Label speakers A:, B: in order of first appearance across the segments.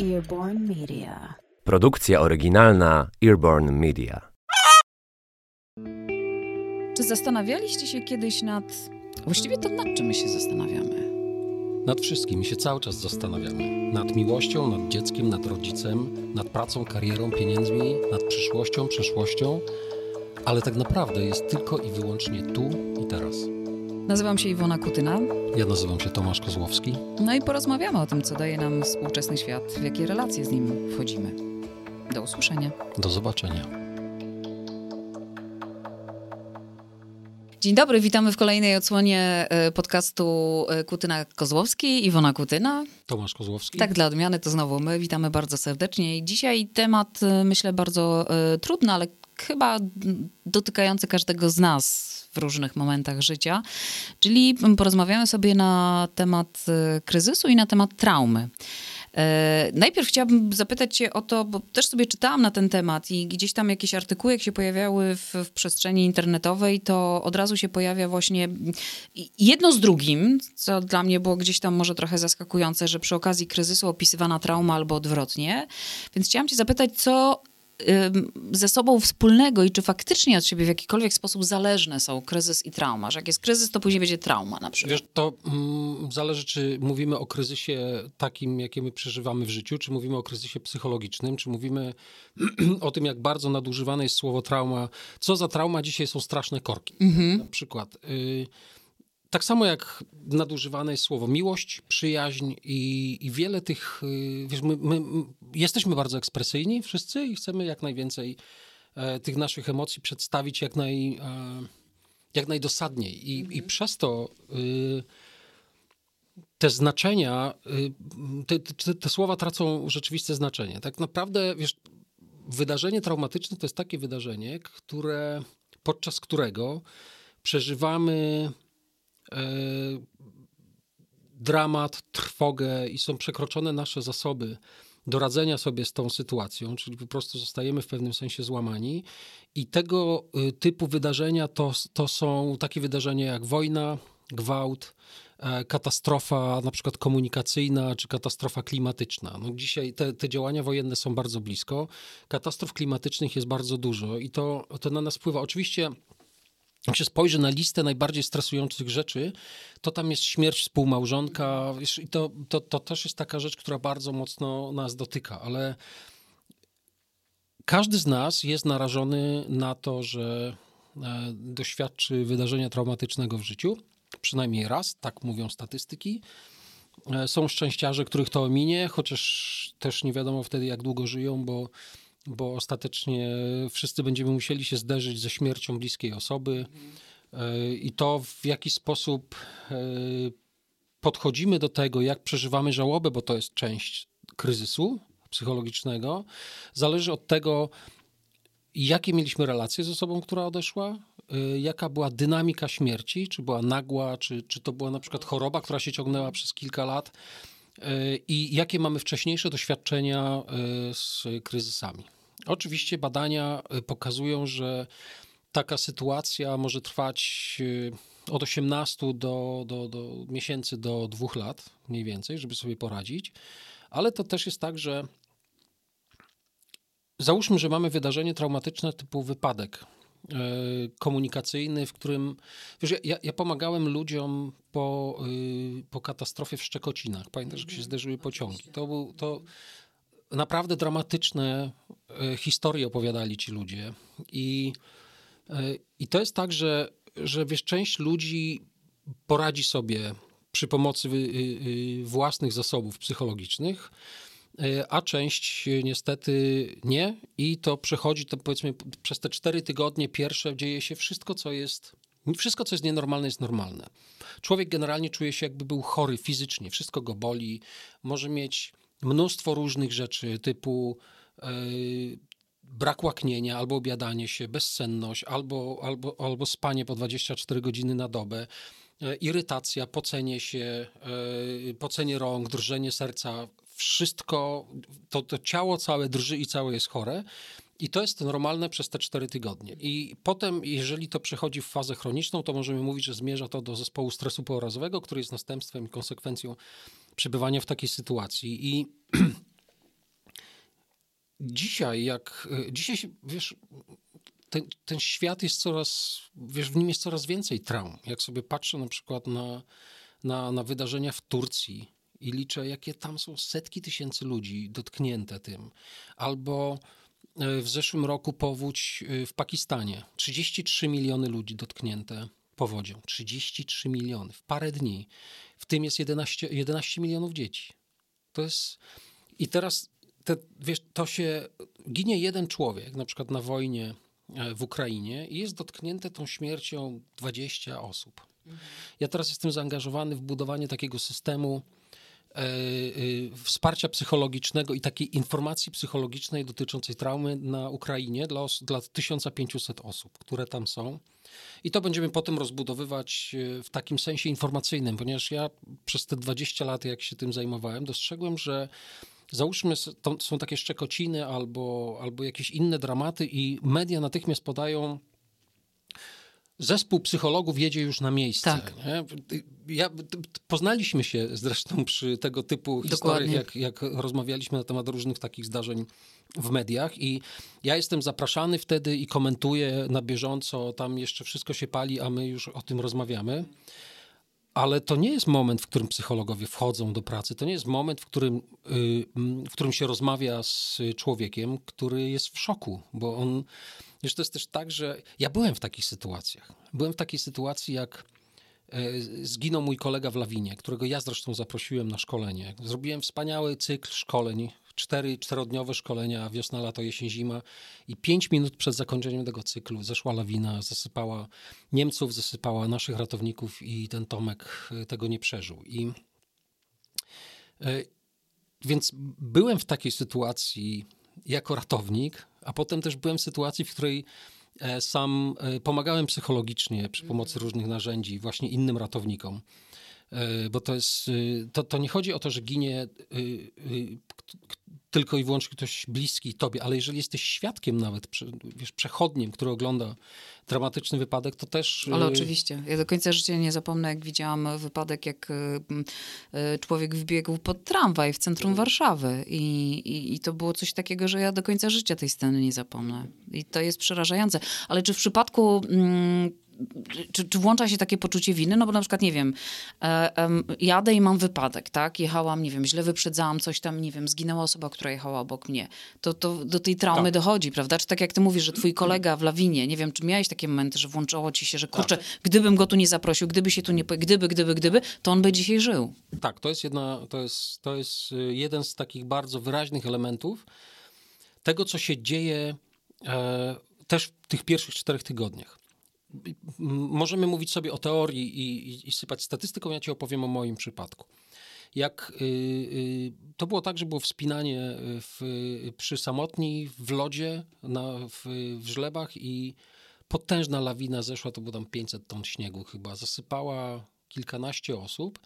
A: Earborn Media.
B: Produkcja oryginalna Earborn Media.
C: Czy zastanawialiście się kiedyś nad. Właściwie to nad czym my się zastanawiamy?
D: Nad wszystkim się cały czas zastanawiamy. Nad miłością, nad dzieckiem, nad rodzicem, nad pracą, karierą, pieniędzmi, nad przyszłością, przeszłością, ale tak naprawdę jest tylko i wyłącznie tu i teraz.
C: Nazywam się Iwona Kutyna.
D: Ja nazywam się Tomasz Kozłowski.
C: No i porozmawiamy o tym, co daje nam współczesny świat, w jakie relacje z nim wchodzimy. Do usłyszenia.
D: Do zobaczenia.
C: Dzień dobry, witamy w kolejnej odsłonie e, podcastu e, Kutyna Kozłowski, Iwona Kutyna.
D: Tomasz Kozłowski.
C: Tak, dla odmiany to znowu my. Witamy bardzo serdecznie. I dzisiaj temat, e, myślę, bardzo trudny, ale chyba dotykający każdego z nas w różnych momentach życia. Czyli porozmawiamy sobie na temat e, kryzysu i na temat traumy. E, Najpierw chciałabym zapytać Cię o to, bo też sobie czytałam na ten temat i gdzieś tam jakieś artykuły, jak się pojawiały w, w przestrzeni internetowej, to od razu się pojawia właśnie jedno z drugim, co dla mnie było gdzieś tam może trochę zaskakujące, że przy okazji kryzysu opisywana trauma albo odwrotnie. Więc chciałam Cię zapytać, co ze sobą wspólnego i czy faktycznie od siebie w jakikolwiek sposób zależne są kryzys i trauma, że jak jest kryzys, to później będzie trauma na przykład.
D: Wiesz, to mm, zależy, czy mówimy o kryzysie takim, jakie my przeżywamy w życiu, czy mówimy o kryzysie psychologicznym, czy mówimy o tym, jak bardzo nadużywane jest słowo trauma. Co za trauma dzisiaj są straszne korki. Na przykład. Y, tak samo jak nadużywane jest słowo miłość, przyjaźń i, i wiele tych, y, wiesz, my, my my jesteśmy bardzo ekspresyjni wszyscy i chcemy jak najwięcej e, tych naszych emocji przedstawić jak, naj, e, jak najdosadniej. I, I przez to y, te znaczenia, y, te, te, te słowa tracą rzeczywiste znaczenie. Tak naprawdę, wiesz, wydarzenie traumatyczne to jest takie wydarzenie, które, podczas którego przeżywamy dramat, trwogę i są przekroczone nasze zasoby do radzenia sobie z tą sytuacją, czyli po prostu zostajemy w pewnym sensie złamani. I tego y, typu wydarzenia to, to są takie wydarzenia jak wojna, gwałt, e, katastrofa na przykład komunikacyjna czy katastrofa klimatyczna. No dzisiaj te, te działania wojenne są bardzo blisko. Katastrof klimatycznych jest bardzo dużo i to, to na nas wpływa. Oczywiście jak się spojrzy na listę najbardziej stresujących rzeczy, to tam jest śmierć współmałżonka i to, to, to też jest taka rzecz, która bardzo mocno nas dotyka, ale każdy z nas jest narażony na to, że e, doświadczy wydarzenia traumatycznego w życiu, przynajmniej raz, tak mówią statystyki. E, Są szczęściarze, których to ominie, chociaż też nie wiadomo wtedy, jak długo żyją, bo, bo ostatecznie wszyscy będziemy musieli się zderzyć ze śmiercią bliskiej osoby. E, I to w jaki sposób e, podchodzimy do tego, jak przeżywamy żałobę, bo to jest część kryzysu psychologicznego, zależy od tego, jakie mieliśmy relacje z osobą, która odeszła, y, jaka była dynamika śmierci, czy była nagła, czy, czy to była na przykład choroba, która się ciągnęła przez kilka lat i jakie mamy wcześniejsze doświadczenia z kryzysami. Oczywiście badania y, pokazują, że taka sytuacja może trwać y, od 18 do, do, do miesięcy do dwóch lat mniej więcej, żeby sobie poradzić, ale to też jest tak, że Załóżmy, że mamy wydarzenie traumatyczne typu wypadek e, komunikacyjny, w którym. Wiesz, ja- ja, pomagałem ludziom po, y, po katastrofie w Szczekocinach. Pamiętasz, jak się zderzyły pociągi. To, był, to naprawdę dramatyczne e, historie opowiadali ci ludzie. I, e, i to jest tak, że, że wiesz, część ludzi poradzi sobie przy pomocy y, y, własnych zasobów psychologicznych, E, a część niestety nie i to przechodzi, to powiedzmy przez te cztery tygodnie pierwsze dzieje się wszystko, co jest, wszystko, co jest nienormalne, jest normalne. Człowiek generalnie czuje się jakby był chory fizycznie, wszystko go boli, może mieć mnóstwo różnych rzeczy typu e, brak łaknienia, albo obiadanie się, bezsenność, albo, albo, albo spanie po 24 godziny na dobę, e, irytacja, pocenie się, e, pocenie rąk, drżenie serca, wszystko, to, to ciało całe drży i całe jest chore. I to jest normalne przez te cztery tygodnie. I potem, jeżeli to przechodzi w fazę chroniczną, to możemy mówić, że zmierza to do zespołu stresu pourazowego, który jest następstwem i konsekwencją przebywania w takiej sytuacji. I dzisiaj, jak dzisiaj wiesz, ten, ten świat jest coraz, wiesz, w nim jest coraz więcej traum. Jak sobie patrzę na przykład na, na, na wydarzenia w Turcji i liczę, jakie tam są setki tysięcy ludzi dotknięte tym, albo w zeszłym roku powódź e, w Pakistanie. 33 miliony ludzi dotknięte powodzią. 33 miliony w parę dni. W tym jest 11, 11 milionów dzieci. To jest. I teraz te, wiesz, to się. Ginie jeden człowiek, na przykład na wojnie e, w Ukrainie, i jest dotknięte tą śmiercią 20 osób. Ja teraz jestem zaangażowany w budowanie takiego systemu e, e, wsparcia psychologicznego i takiej informacji psychologicznej dotyczącej traumy na Ukrainie dla, dla 1500 osób, które tam są. I to będziemy potem rozbudowywać e, w takim sensie informacyjnym, ponieważ ja przez te 20 lat, jak się tym zajmowałem, dostrzegłem, że załóżmy, są takie szczekociny albo, albo jakieś inne dramaty i media natychmiast podają Zespół psychologów jedzie już na miejsce.
C: Tak.
D: Ja, poznaliśmy się zresztą przy tego typu historiach, jak, jak rozmawialiśmy na temat różnych takich zdarzeń w mediach i ja jestem zapraszany wtedy i komentuję na bieżąco, tam jeszcze wszystko się pali, a my już o tym rozmawiamy. Ale to nie jest moment, w którym psychologowie wchodzą do pracy. To nie jest moment, w którym, y, w którym się rozmawia z człowiekiem, który jest w szoku, bo on. Wiesz, to jest też tak, że ja byłem w takich sytuacjach. Byłem w takiej sytuacji, jak e, zginął mój kolega w Lawinie, którego ja zresztą zaprosiłem na szkolenie. Zrobiłem wspaniały cykl szkoleń, cztery, czterodniowe szkolenia, wiosna, lato, jesień, zima i pięć minut przed zakończeniem tego cyklu zeszła lawina, zasypała Niemców, zasypała naszych ratowników i ten Tomek e, tego nie przeżył. I e, więc byłem w takiej sytuacji jako ratownik, a potem też byłem w sytuacji, w której e, sam e, pomagałem psychologicznie przy pomocy różnych narzędzi właśnie innym ratownikom. E, Bo to jest, y, to, to nie chodzi o to, że ginie y, y, tylko i wyłącznie ktoś bliski tobie, ale jeżeli jesteś świadkiem nawet, wiesz, przechodniem, który ogląda dramatyczny wypadek, to też...
C: Ale oczywiście. Ja do końca życia nie zapomnę, jak widziałam wypadek, jak człowiek wbiegł pod tramwaj w centrum Warszawy. I, i, I to było coś takiego, że ja do końca życia tej sceny nie zapomnę. I to jest przerażające. Ale czy w przypadku. Mm, czy, czy włącza się takie poczucie winy? No bo na przykład, nie wiem, e, jadę i mam wypadek, tak? Jechałam, nie wiem, źle wyprzedzałam coś tam, nie wiem, zginęła osoba, która jechała obok mnie. To, to do tej traumy
D: Tak.
C: dochodzi, prawda? Czy tak jak ty mówisz, że twój kolega w lawinie, nie wiem, czy miałeś takie momenty, że włączało ci się, że kurczę, gdybym go tu nie zaprosił, gdyby się tu nie, gdyby, gdyby, gdyby, to on by dzisiaj żył.
D: Tak, to jest, jedna, to, jest, to jest y, jeden z takich bardzo wyraźnych elementów tego, co się dzieje e, też w tych pierwszych czterech tygodniach. Możemy mówić sobie o teorii i, i, i sypać statystyką, ja ci opowiem o moim przypadku. Jak y, y, to było tak, że było wspinanie w, przy samotni w lodzie, na, w, w żlebach i potężna lawina zeszła, to było tam 500 ton śniegu chyba, zasypała kilkanaście osób.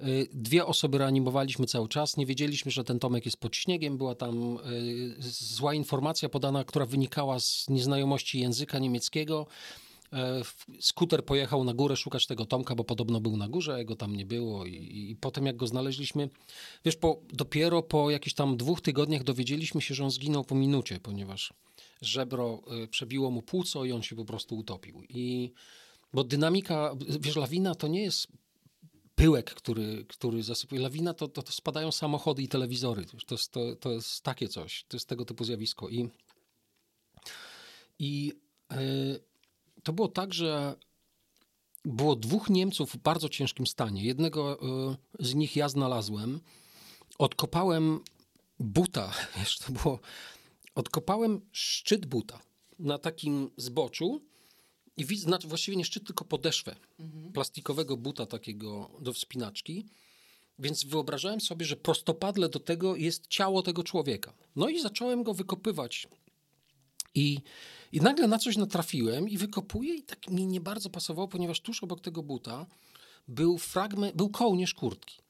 D: Y, Dwie osoby reanimowaliśmy cały czas. Nie wiedzieliśmy, że ten Tomek jest pod śniegiem. Była tam y, zła informacja podana, która wynikała z nieznajomości języka niemieckiego. E, Skuter pojechał na górę szukać tego Tomka, bo podobno był na górze, jego tam nie było. I, i potem, jak go znaleźliśmy, wiesz, po, dopiero po jakichś tam dwóch tygodniach dowiedzieliśmy się, że on zginął po minucie, ponieważ żebro e, przebiło mu płuco i on się po prostu utopił. I bo dynamika, wiesz, lawina to nie jest pyłek, który, który zasypuje. Lawina to, to, to spadają samochody i telewizory. To, jest, to, to jest takie coś, to jest tego typu zjawisko. I, i e, to było tak, że było dwóch Niemców w bardzo ciężkim stanie. Jednego e, z nich ja znalazłem. Odkopałem buta, wiesz, to było... Odkopałem szczyt buta na takim zboczu i widzę, znaczy właściwie nie szczyt, tylko podeszwę plastikowego buta takiego do wspinaczki. Więc wyobrażałem sobie, że prostopadle do tego jest ciało tego człowieka. No i zacząłem go wykopywać. I, I nagle na coś natrafiłem i wykopuję i tak mi nie bardzo pasowało, ponieważ tuż obok tego buta był fragment, był kołnierz kurtki.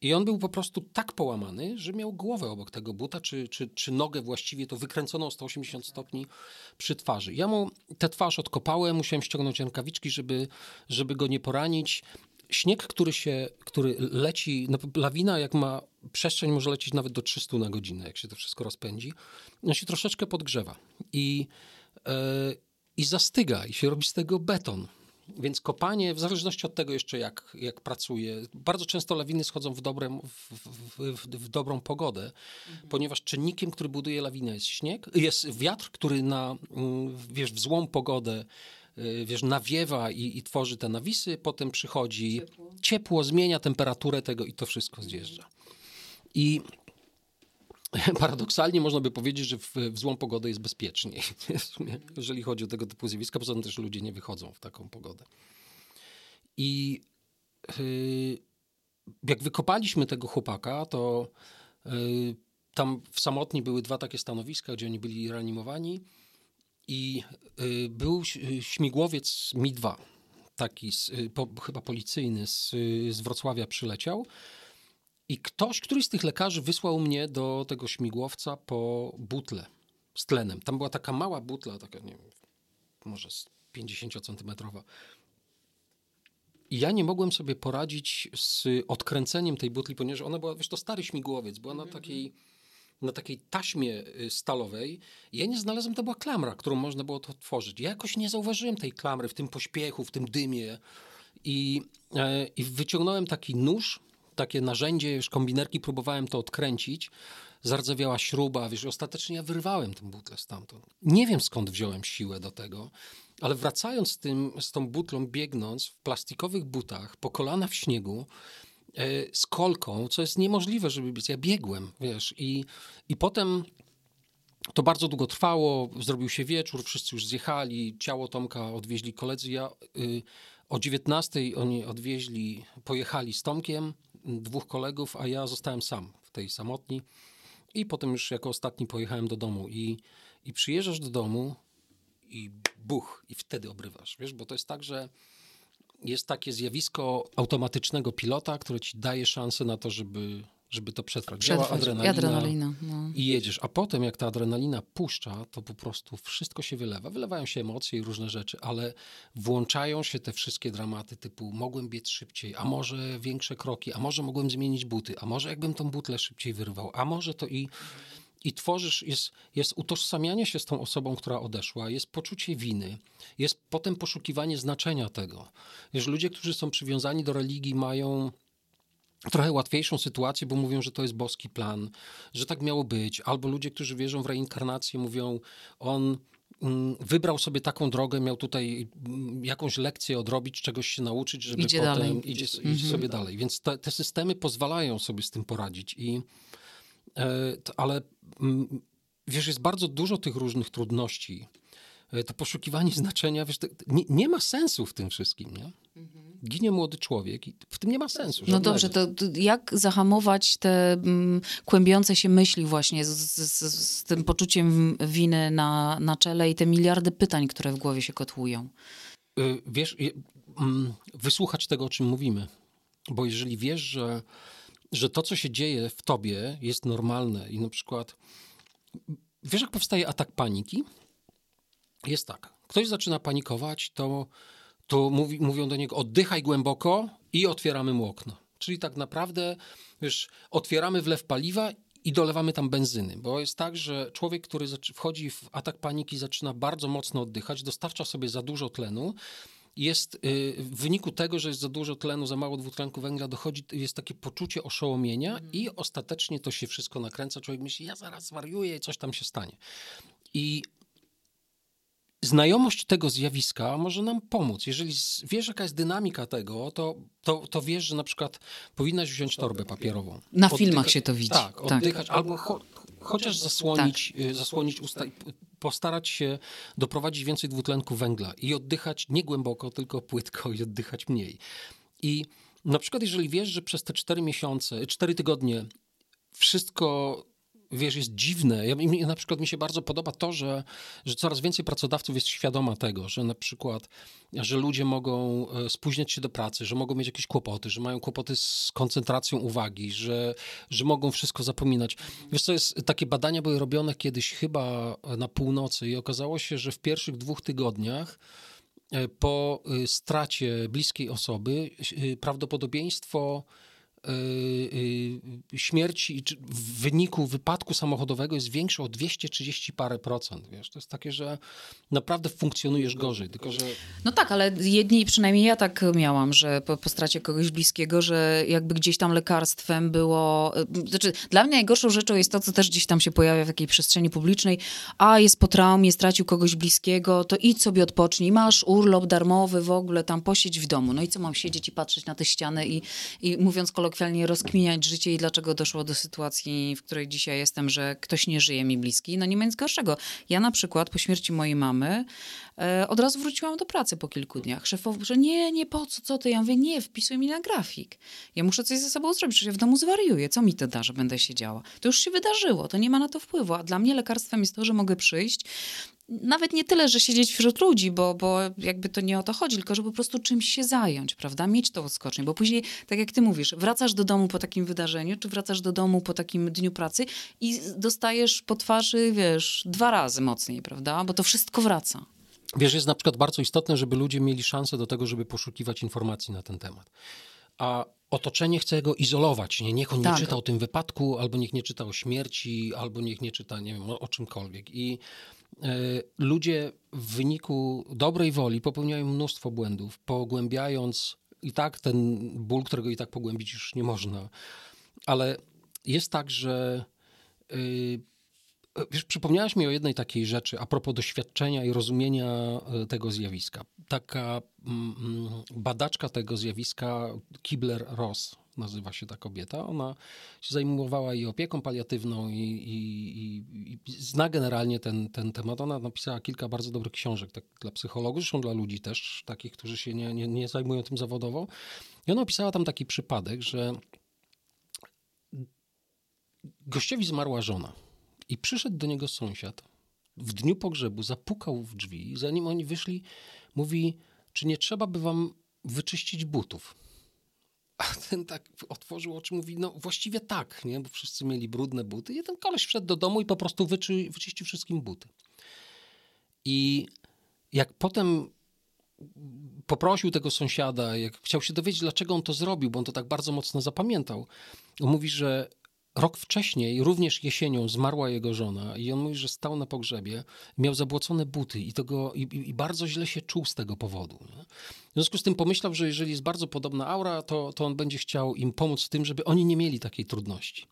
D: I on był po prostu tak połamany, że miał głowę obok tego buta, czy, czy, czy nogę właściwie, to wykręconą o 180 stopni przy twarzy. Ja mu tę twarz odkopałem, musiałem ściągnąć rękawiczki, żeby, żeby go nie poranić. Śnieg, który się, który leci, no, lawina jak ma przestrzeń może lecieć nawet do 300 na godzinę, jak się to wszystko rozpędzi. On się troszeczkę podgrzewa i, e, i zastyga i się robi z tego beton. Więc kopanie, w zależności od tego jeszcze jak, jak pracuje, bardzo często lawiny schodzą w, dobrem, w, w, w, dobrą pogodę, ponieważ czynnikiem, który buduje lawinę jest śnieg, jest wiatr, który na, mm, wiesz, w złą pogodę y, wiesz, nawiewa i, i tworzy te nawisy, potem przychodzi ciepło. ciepło, zmienia temperaturę tego i to wszystko zjeżdża. I paradoksalnie można by powiedzieć, że w, w złą pogodę jest bezpieczniej, jeżeli chodzi o tego typu zjawiska. Poza tym też ludzie nie wychodzą w taką pogodę. I yy, jak wykopaliśmy tego chłopaka, to yy, tam w samotni były dwa takie stanowiska, gdzie oni byli reanimowani i yy, był śmigłowiec Mi-2, taki z, y, po, chyba policyjny z, z Wrocławia przyleciał i ktoś, któryś z tych lekarzy wysłał mnie do tego śmigłowca po butlę z tlenem. Tam była taka mała butla, taka, nie wiem, może 50-centymetrowa. I ja nie mogłem sobie poradzić z odkręceniem tej butli, ponieważ ona była, wiesz, to stary śmigłowiec, była na takiej, na takiej taśmie y, stalowej. Ja nie znalazłem, to była klamra, którą można było to otworzyć. Ja jakoś nie zauważyłem tej klamry w tym pośpiechu, w tym dymie. I, e, i wyciągnąłem taki nóż, takie narzędzie, już kombinerki, próbowałem to odkręcić. Zardzewiała śruba, wiesz, ostatecznie ja wyrwałem tę butlę stamtąd. Nie wiem skąd wziąłem siłę do tego, ale wracając z, tym, z tą butlą, biegnąc w plastikowych butach, po kolana w śniegu, e, z kolką, co jest niemożliwe, żeby być. Ja biegłem, wiesz, i, i potem to bardzo długo trwało, zrobił się wieczór, wszyscy już zjechali, ciało Tomka odwieźli koledzy. Ja y, o 19 oni odwieźli, pojechali z Tomkiem, dwóch kolegów, a ja zostałem sam w tej samotni. I potem już jako ostatni pojechałem do domu. I, i przyjeżdżasz do domu i buch, i wtedy obrywasz. Wiesz, bo to jest tak, że jest takie zjawisko automatycznego pilota, które ci daje szansę na to, żeby żeby to przetrwać.
C: przetrwać. Działa adrenalina, adrenalina no.
D: i jedziesz. A potem, jak ta adrenalina puszcza, to po prostu wszystko się wylewa. Wylewają się emocje i różne rzeczy, ale włączają się te wszystkie dramaty typu mogłem biec szybciej, a może większe kroki, a może mogłem zmienić buty, a może jakbym tą butlę szybciej wyrwał, a może to i... I tworzysz, jest, jest utożsamianie się z tą osobą, która odeszła, jest poczucie winy, jest potem poszukiwanie znaczenia tego. Wiesz, ludzie, którzy są przywiązani do religii, mają trochę łatwiejszą sytuację, bo mówią, że to jest boski plan, że tak miało być. Albo ludzie, którzy wierzą w reinkarnację, mówią, on mm, wybrał sobie taką drogę, miał tutaj mm, jakąś lekcję odrobić, czegoś się nauczyć, żeby
C: idzie
D: potem
C: dalej.
D: idzie, mhm. sobie dalej. Więc te, te, systemy pozwalają sobie z tym poradzić. I, e, ale mm, wiesz, jest bardzo dużo tych różnych trudności. E, to poszukiwanie znaczenia, wiesz, nie, nie, ma sensu w tym wszystkim, nie? Ginie młody człowiek i w tym nie ma sensu.
C: No dobrze, to, to, jak zahamować te mm, kłębiące się myśli właśnie z, z, z, tym poczuciem winy na, na czele i te miliardy pytań, które w głowie się kotłują?
D: Y, wiesz, mm, wysłuchać tego, o czym mówimy. Bo jeżeli wiesz, że, że to, co się dzieje w tobie jest normalne i na przykład wiesz, jak powstaje atak paniki? Jest tak. Ktoś zaczyna panikować, to to mówi, mówią do niego oddychaj głęboko i otwieramy mu okno. Czyli tak naprawdę, wiesz, otwieramy wlew paliwa i dolewamy tam benzyny, bo jest tak, że człowiek, który wchodzi w atak paniki, zaczyna bardzo mocno oddychać, dostarcza sobie za dużo tlenu, jest y, w wyniku tego, że jest za dużo tlenu, za mało dwutlenku węgla, dochodzi, jest takie poczucie oszołomienia mhm. i ostatecznie to się wszystko nakręca. Człowiek myśli, ja zaraz zwariuję i coś tam się stanie. I znajomość tego zjawiska może nam pomóc. Jeżeli wiesz, jaka jest dynamika tego, to, to, to wiesz, że na przykład powinnaś wziąć torbę papierową.
C: Na Oddycha filmach się to widzi.
D: Tak, tak. oddychać, tak. albo cho chociaż zasłonić, tak. Y, zasłonić usta i postarać się doprowadzić więcej dwutlenku węgla i oddychać nie głęboko, tylko płytko i oddychać mniej. I na przykład, jeżeli wiesz, że przez te cztery miesiące, cztery tygodnie wszystko wiesz, jest dziwne. Ja, na przykład mi się bardzo podoba to, że, że coraz więcej pracodawców jest świadoma tego, że na przykład, że ludzie mogą e, spóźniać się do pracy, że mogą mieć jakieś kłopoty, że mają kłopoty z koncentracją uwagi, że, że mogą wszystko zapominać. Wiesz co, jest, takie badania były robione kiedyś chyba na północy i okazało się, że w pierwszych dwóch tygodniach e, po e, stracie bliskiej osoby prawdopodobieństwo śmierci czy w wyniku wypadku samochodowego jest większy o 230 parę procent. Wiesz? To jest takie, że naprawdę funkcjonujesz gorzej. Tylko, że...
C: No tak, ale jedni, przynajmniej ja tak miałam, że po, po stracie kogoś bliskiego, że jakby gdzieś tam lekarstwem było... y, Znaczy, dla mnie najgorszą rzeczą jest to, co też gdzieś tam się pojawia w jakiej przestrzeni publicznej. A, jest po traumie, stracił kogoś bliskiego, to idź sobie odpocznij, masz urlop darmowy w ogóle, tam posiedź w domu. No i co mam siedzieć i patrzeć na te ściany i, i mówiąc kolokwialnie, rozkminiać życie i dlaczego doszło do sytuacji, w której dzisiaj jestem, że ktoś nie żyje mi bliski. No nie ma nic gorszego. Ja na przykład po śmierci mojej mamy e, od razu wróciłam do pracy po kilku dniach. Szefowy, że nie, nie, po co, co ty? Ja mówię, nie, wpisuj mi na grafik. Ja muszę coś ze sobą zrobić, przecież ja w domu zwariuję. Co mi to da, że będę siedziała? To już się wydarzyło, to nie ma na to wpływu. A dla mnie lekarstwem jest to, że mogę przyjść, nawet nie tyle, że siedzieć wśród ludzi, bo, bo jakby to nie o to chodzi, tylko że po prostu czymś się zająć, prawda? Mieć to odskocznie, bo później, tak jak ty mówisz, wracasz do domu po takim wydarzeniu, czy wracasz do domu po takim dniu pracy i dostajesz po twarzy, wiesz, dwa razy mocniej, prawda? Bo to wszystko wraca.
D: Wiesz, jest na przykład bardzo istotne, żeby ludzie mieli szansę do tego, żeby poszukiwać informacji na ten temat. A otoczenie chce go izolować. Nie? Niech on
C: Tak.
D: nie czyta o tym wypadku, albo niech nie czyta o śmierci, albo niech nie czyta, nie wiem, o, czymkolwiek. I ludzie w wyniku dobrej woli popełniają mnóstwo błędów, pogłębiając i tak ten ból, którego i tak pogłębić już nie można. Ale jest tak, że y, Wiesz, przypomniałaś mi o jednej takiej rzeczy a propos doświadczenia i rozumienia e, tego zjawiska. Taka mm, mm, badaczka tego zjawiska, Kibler-Ross nazywa się ta kobieta, ona się zajmowała i opieką paliatywną i, i, i, i zna generalnie ten, ten temat. Ona napisała kilka bardzo dobrych książek tak, dla psychologów, zresztą dla ludzi też, takich, którzy się nie, nie, nie zajmują tym zawodowo. I ona opisała tam taki przypadek, że gościowi zmarła żona. I przyszedł do niego sąsiad w dniu pogrzebu, zapukał w drzwi, zanim oni wyszli, mówi, czy nie trzeba by wam wyczyścić butów? A ten tak otworzył oczy, mówi, no właściwie tak, nie? bo wszyscy mieli brudne buty. I ten koleś wszedł do domu i po prostu wyczy, wyczyścił wszystkim buty. I jak potem poprosił tego sąsiada, jak chciał się dowiedzieć, dlaczego on to zrobił, bo on to tak bardzo mocno zapamiętał, on mówi, że Rok wcześniej, również jesienią, zmarła jego żona i on mówi, że stał na pogrzebie, miał zabłocone buty i, to go, i, i bardzo źle się czuł z tego powodu. Nie? W związku z tym pomyślał, że jeżeli jest bardzo podobna aura, to, to on będzie chciał im pomóc w tym, żeby oni nie mieli takiej trudności.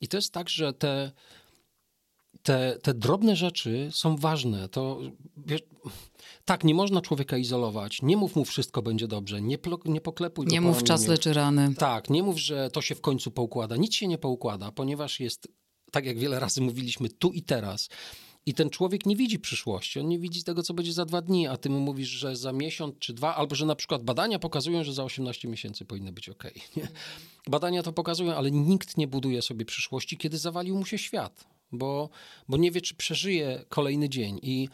D: I to jest tak, że te, te, te drobne rzeczy są ważne. To, wiesz, tak, nie można człowieka izolować, nie mów mu wszystko będzie dobrze, nie, plo, nie poklepuj
C: Nie mów czas leczy rany.
D: Tak, nie mów, że to się w końcu poukłada. Nic się nie poukłada, ponieważ jest, tak jak wiele razy mówiliśmy, tu i teraz. I ten człowiek nie widzi przyszłości, on nie widzi tego, co będzie za dwa dni, a ty mu mówisz, że za miesiąc czy dwa, albo że na przykład badania pokazują, że za 18 miesięcy powinno być ok. Nie? Badania to pokazują, ale nikt nie buduje sobie przyszłości, kiedy zawalił mu się świat, bo, bo nie wie, czy przeżyje kolejny dzień. I,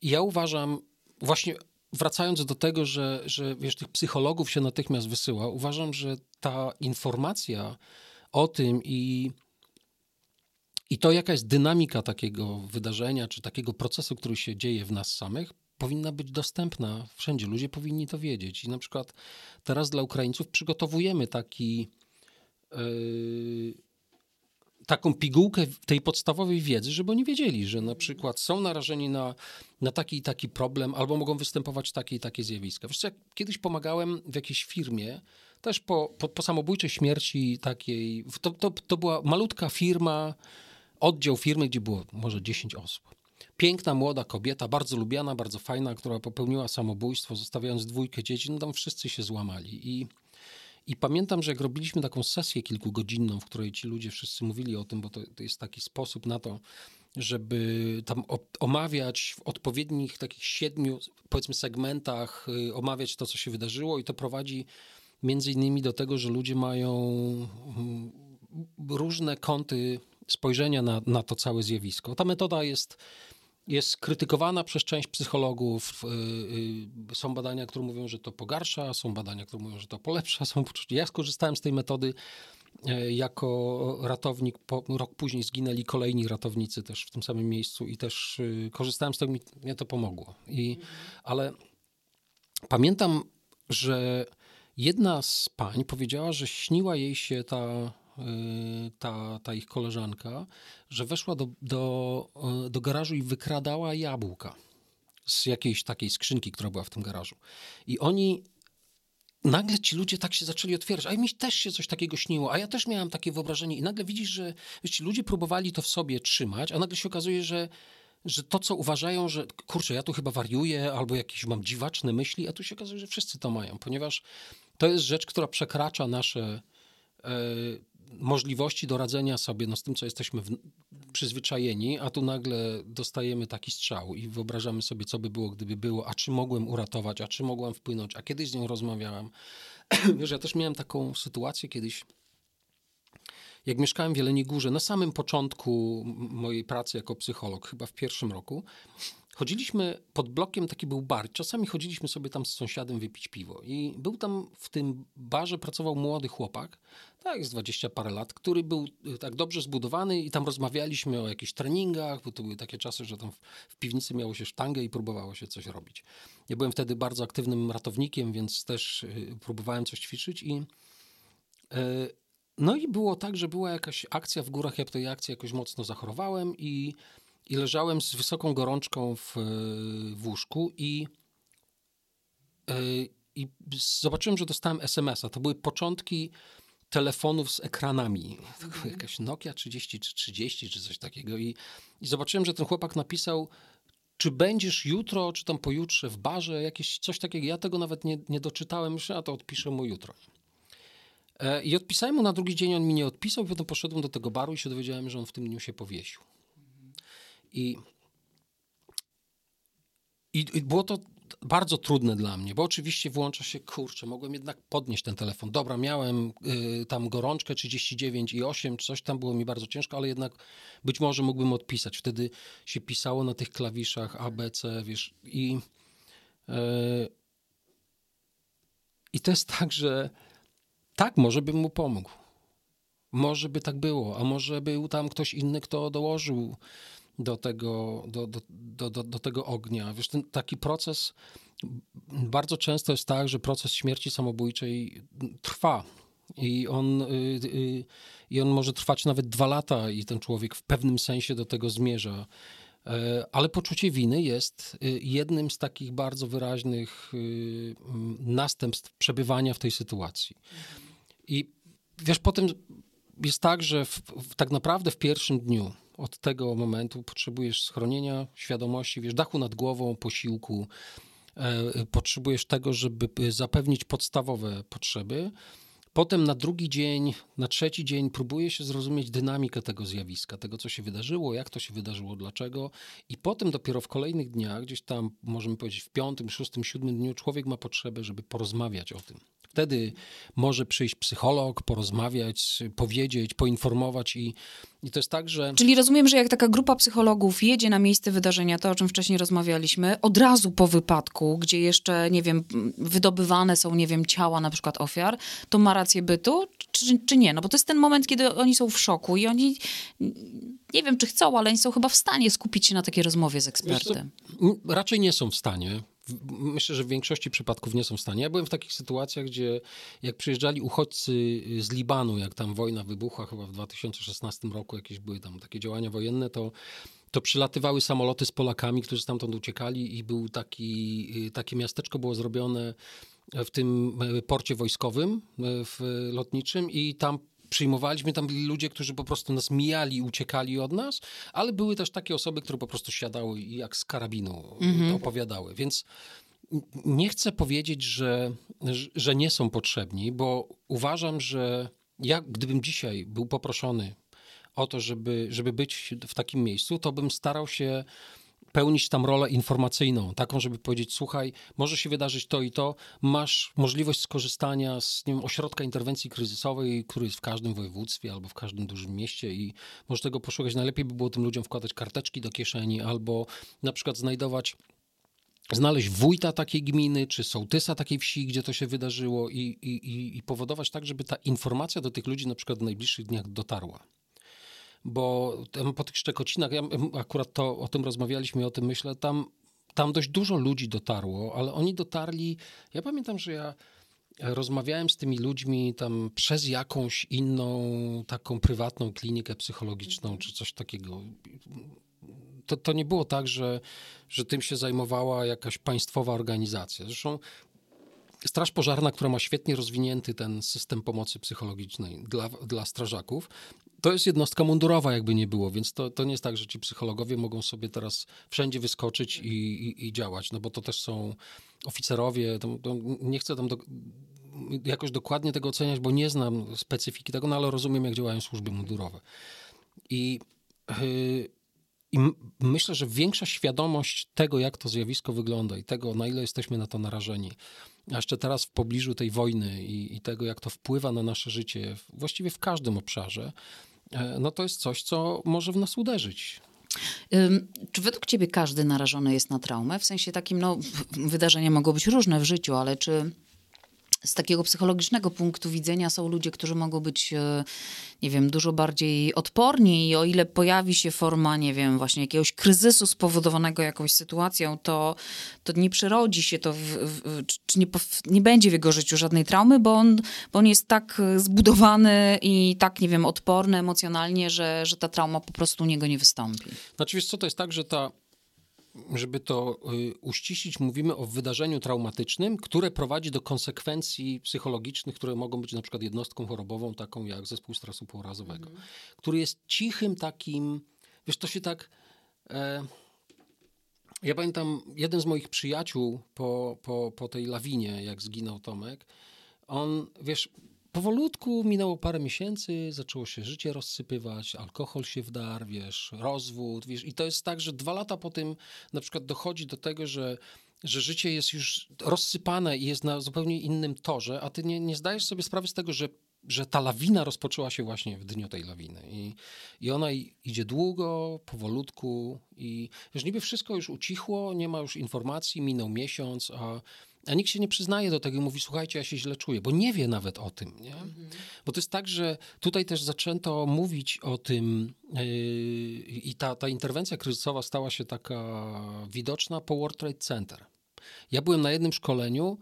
D: i ja uważam, właśnie wracając do tego, że, że wiesz, tych psychologów się natychmiast wysyła, uważam, że ta informacja o tym i, i to, jaka jest dynamika takiego wydarzenia, czy takiego procesu, który się dzieje w nas samych, powinna być dostępna wszędzie. Ludzie powinni to wiedzieć. I na przykład teraz dla Ukraińców przygotowujemy taki. Yy, taką pigułkę tej podstawowej wiedzy, żeby oni wiedzieli, że na przykład są narażeni na, na taki i taki problem, albo mogą występować takie i takie zjawiska. Wiesz jak kiedyś pomagałem w jakiejś firmie, też po, po, po samobójczej śmierci takiej, to, to, to była malutka firma, oddział firmy, gdzie było może 10 osób. Piękna, młoda kobieta, bardzo lubiana, bardzo fajna, która popełniła samobójstwo, zostawiając dwójkę dzieci, no tam wszyscy się złamali i i pamiętam, że jak robiliśmy taką sesję kilkugodzinną, w której ci ludzie wszyscy mówili o tym, bo to, to jest taki sposób na to, żeby tam omawiać w odpowiednich takich siedmiu, powiedzmy, segmentach, y, omawiać to, co się wydarzyło, i to prowadzi między innymi do tego, że ludzie mają mm, różne kąty spojrzenia na, na to całe zjawisko. Ta metoda jest jest krytykowana przez część psychologów. y, y, Są badania, które mówią, że to pogarsza, są badania, które mówią, że to polepsza. Są, ja skorzystałem z tej metody e, jako ratownik. Po, rok później zginęli kolejni ratownicy też w tym samym miejscu i też y, korzystałem z tego, mi, mnie to pomogło. I, ale pamiętam, że jedna z pań powiedziała, że śniła jej się ta, ta, ta ich koleżanka, że weszła do, do, y, do garażu i wykradała jabłka z jakiejś takiej skrzynki, która była w tym garażu. I oni nagle ci ludzie tak się zaczęli otwierać, a mi też się coś takiego śniło, a ja też miałam takie wyobrażenie i nagle widzisz, że wiesz, ci ludzie próbowali to w sobie trzymać, a nagle się okazuje, że, że to, co uważają, że kurczę, ja tu chyba wariuję, albo jakieś mam dziwaczne myśli, a tu się okazuje, że wszyscy to mają, ponieważ to jest rzecz, która przekracza nasze e, możliwości do radzenia sobie no, z tym, co jesteśmy w, przyzwyczajeni, a tu nagle dostajemy taki strzał i wyobrażamy sobie, co by było, gdyby było, a czy mogłem uratować, a czy mogłam wpłynąć, a kiedyś z nią rozmawiałam. Wiesz, ja też miałem taką sytuację kiedyś, jak mieszkałem w Jeleniej Górze, na samym początku mojej pracy jako psycholog, chyba w pierwszym roku, chodziliśmy pod blokiem, taki był bar. Czasami chodziliśmy sobie tam z sąsiadem wypić piwo. I był tam w tym barze, pracował młody chłopak, tak, z 20 parę lat, który był y, tak dobrze zbudowany i tam rozmawialiśmy o jakichś treningach, bo to były takie czasy, że tam w, piwnicy miało się sztangę i próbowało się coś robić. Ja byłem wtedy bardzo aktywnym ratownikiem, więc też y, próbowałem coś ćwiczyć i y, no i było tak, że była jakaś akcja w górach, ja tej akcji jakoś mocno zachorowałem i, i leżałem z wysoką gorączką w, w łóżku i, i zobaczyłem, że dostałem SMS-a. To były początki telefonów z ekranami. Mhm. Jakaś Nokia 30 czy 30 czy coś takiego. I, I zobaczyłem, że ten chłopak napisał, czy będziesz jutro, czy tam pojutrze w barze, jakieś coś takiego. Ja tego nawet nie, nie doczytałem, myślę, a to odpiszę mu jutro. E, I odpisałem mu na drugi dzień, on mi nie odpisał, potem poszedłem do tego baru i się dowiedziałem, że on w tym dniu się powiesił. I, i, i było to bardzo trudne dla mnie, bo oczywiście włącza się, kurczę, mogłem jednak podnieść ten telefon. Dobra, miałem y, tam gorączkę 39 i 8, coś tam było mi bardzo ciężko, ale jednak być może mógłbym odpisać. Wtedy się pisało na tych klawiszach A, B, C, wiesz, i y, i to jest tak, że tak, może bym mu pomógł. Może by tak było, a może był tam ktoś inny, kto dołożył do tego, do, do, do, do, tego ognia. Wiesz, ten taki proces, bardzo często jest tak, że proces śmierci samobójczej trwa. I on, y, y, I on może trwać nawet dwa lata, i ten człowiek w pewnym sensie do tego zmierza. E, ale poczucie winy jest y, jednym z takich bardzo wyraźnych następstw przebywania w tej sytuacji. I wiesz, potem jest tak, że w, w, tak naprawdę w pierwszym dniu od tego momentu potrzebujesz schronienia, świadomości, wiesz, dachu nad głową, posiłku. E, potrzebujesz tego, żeby zapewnić podstawowe potrzeby. Potem na drugi dzień, na trzeci dzień próbuje się zrozumieć dynamikę tego zjawiska, tego, co się wydarzyło, jak to się wydarzyło, dlaczego. I potem dopiero w kolejnych dniach, gdzieś tam, możemy powiedzieć, w piątym, szóstym, siódmym dniu, człowiek ma potrzebę, żeby porozmawiać o tym. Wtedy może przyjść psycholog, porozmawiać, powiedzieć, poinformować i, i to jest tak, że...
C: Czyli rozumiem, że jak taka grupa psychologów jedzie na miejsce wydarzenia, to o czym wcześniej rozmawialiśmy, od razu po wypadku, gdzie jeszcze, nie wiem, wydobywane są, nie wiem, ciała na przykład ofiar, to ma rację bytu, czy, czy nie? No bo to jest ten moment, kiedy oni są w szoku i oni nie wiem, czy chcą, ale oni są chyba w stanie skupić się na takiej rozmowie z ekspertem.
D: raczej nie są w stanie myślę, że w większości przypadków nie są w stanie. Ja byłem w takich sytuacjach, gdzie jak przyjeżdżali uchodźcy z Libanu, jak tam wojna wybuchła chyba w 2016 roku, jakieś były tam takie działania wojenne, to to przylatywały samoloty z Polakami, którzy stamtąd uciekali i był taki, takie miasteczko było zrobione w tym porcie wojskowym, w lotniczym i tam przyjmowaliśmy, tam byli ludzie, którzy po prostu nas mijali, uciekali od nas, ale były też takie osoby, które po prostu siadały i jak z karabinu mhm. opowiadały. Więc nie chcę powiedzieć, że, że nie są potrzebni, bo uważam, że ja, gdybym dzisiaj był poproszony o to, żeby, żeby być w takim miejscu, to bym starał się pełnić tam rolę informacyjną, taką, żeby powiedzieć, słuchaj, może się wydarzyć to i to, masz możliwość skorzystania z nie wiem, ośrodka interwencji kryzysowej, który jest w każdym województwie albo w każdym dużym mieście i możesz tego poszukać. Najlepiej by było tym ludziom wkładać karteczki do kieszeni albo na przykład znajdować znaleźć wójta takiej gminy, czy sołtysa takiej wsi, gdzie to się wydarzyło i, i, i powodować tak, żeby ta informacja do tych ludzi na przykład w najbliższych dniach dotarła bo po tych Szczekocinach, ja akurat to o tym rozmawialiśmy, o tym myślę, tam, tam dość dużo ludzi dotarło, ale oni dotarli, ja pamiętam, że ja rozmawiałem z tymi ludźmi tam przez jakąś inną, taką prywatną klinikę psychologiczną czy coś takiego. To, to nie było tak, że, że tym się zajmowała jakaś państwowa organizacja. Zresztą Straż Pożarna, która ma świetnie rozwinięty ten system pomocy psychologicznej dla, dla strażaków, to jest jednostka mundurowa, jakby nie było, więc to, to nie jest tak, że ci psychologowie mogą sobie teraz wszędzie wyskoczyć i, i, i działać, no bo to też są oficerowie, to, to nie chcę tam do, jakoś dokładnie tego oceniać, bo nie znam specyfiki tego, no ale rozumiem, jak działają służby mundurowe. I, yy, i myślę, że większa świadomość tego, jak to zjawisko wygląda i tego, na ile jesteśmy na to narażeni, a jeszcze teraz w pobliżu tej wojny i, i tego, jak to wpływa na nasze życie, właściwie w każdym obszarze, no to jest coś, co może w nas uderzyć.
C: Czy według ciebie każdy narażony jest na traumę? W sensie takim, no, wydarzenia mogą być różne w życiu, ale czy z takiego psychologicznego punktu widzenia są ludzie, którzy mogą być, e, nie wiem, dużo bardziej odporni i o ile pojawi się forma, nie wiem, właśnie jakiegoś kryzysu spowodowanego jakąś sytuacją, to, to nie przyrodzi się to, w, w, czy nie, nie będzie w jego życiu żadnej traumy, bo on, bo on jest tak zbudowany i tak, nie wiem, odporny emocjonalnie, że, że ta trauma po prostu u niego nie wystąpi.
D: Znaczy, wiesz co, to jest tak, że ta żeby to y, uściślić, mówimy o wydarzeniu traumatycznym, które prowadzi do konsekwencji psychologicznych, które mogą być na przykład jednostką chorobową, taką jak zespół stresu pourazowego, mhm. który jest cichym takim, wiesz, to się tak... E, ja pamiętam, jeden z moich przyjaciół po, po, po tej lawinie, jak zginął Tomek, on, wiesz, powolutku minęło parę miesięcy, zaczęło się życie rozsypywać, alkohol się wdarł, wiesz, rozwód, wiesz, i to jest tak, że dwa lata po tym na przykład dochodzi do tego, że że życie jest już rozsypane i jest na zupełnie innym torze, a ty nie, nie zdajesz sobie sprawy z tego, że, że ta lawina rozpoczęła się właśnie w dniu tej lawiny. I, i ona idzie długo, powolutku i już niby wszystko już ucichło, nie ma już informacji, minął miesiąc, a a nikt się nie przyznaje do tego i mówi, słuchajcie, ja się źle czuję, bo nie wie nawet o tym. Nie? Mhm. Bo to jest tak, że tutaj też zaczęto mówić o tym yy, i ta, ta interwencja kryzysowa stała się taka widoczna po World Trade Center. Ja byłem na jednym szkoleniu,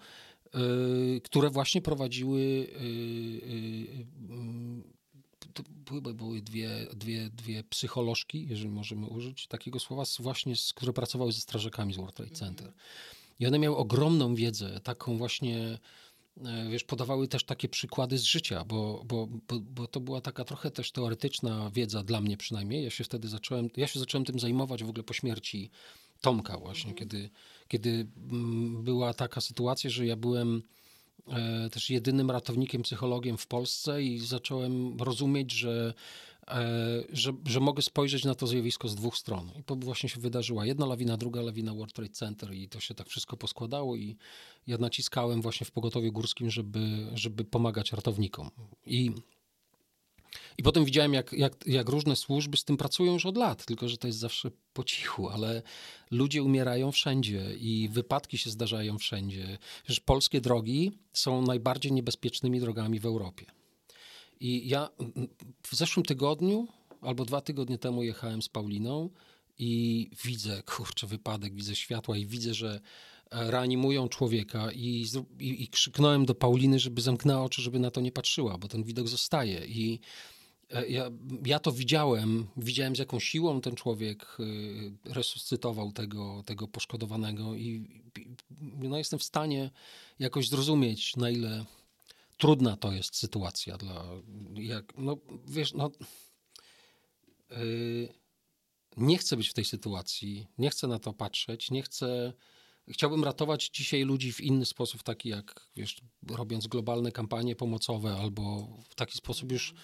D: yy, które właśnie prowadziły yy, były, były dwie, dwie, dwie psycholożki, jeżeli możemy użyć takiego słowa, właśnie, które pracowały ze strażakami z World Trade Center. I one miały ogromną wiedzę, taką właśnie, e, wiesz, podawały też takie przykłady z życia, bo, bo, bo, bo, to była taka trochę też teoretyczna wiedza dla mnie przynajmniej. Ja się wtedy zacząłem, ja się zacząłem tym zajmować w ogóle po śmierci Tomka właśnie, mhm. kiedy, kiedy mm, była taka sytuacja, że ja byłem e, też jedynym ratownikiem, psychologiem w Polsce i zacząłem rozumieć, że że, że mogę spojrzeć na to zjawisko z dwóch stron. I to właśnie się wydarzyła jedna lawina, druga lawina World Trade Center i to się tak wszystko poskładało i ja naciskałem właśnie w pogotowiu górskim, żeby, żeby pomagać ratownikom. I i potem widziałem, jak, jak, jak różne służby z tym pracują już od lat, tylko że to jest zawsze po cichu, ale ludzie umierają wszędzie i wypadki się zdarzają wszędzie. Wiesz, polskie drogi są najbardziej niebezpiecznymi drogami w Europie. I ja w zeszłym tygodniu albo dwa tygodnie temu jechałem z Pauliną i widzę, kurczę, wypadek, widzę światła i widzę, że e, reanimują człowieka i, i, i krzyknąłem do Pauliny, żeby zamknęła oczy, żeby na to nie patrzyła, bo ten widok zostaje. I e, ja, ja to widziałem, widziałem z jaką siłą ten człowiek e, resuscytował tego, tego poszkodowanego i no, jestem w stanie jakoś zrozumieć, na ile trudna to jest sytuacja dla, jak, no wiesz, no yy, nie chcę być w tej sytuacji, nie chcę na to patrzeć, nie chcę, chciałbym ratować dzisiaj ludzi w inny sposób, taki jak, wiesz, robiąc globalne kampanie pomocowe albo w taki sposób już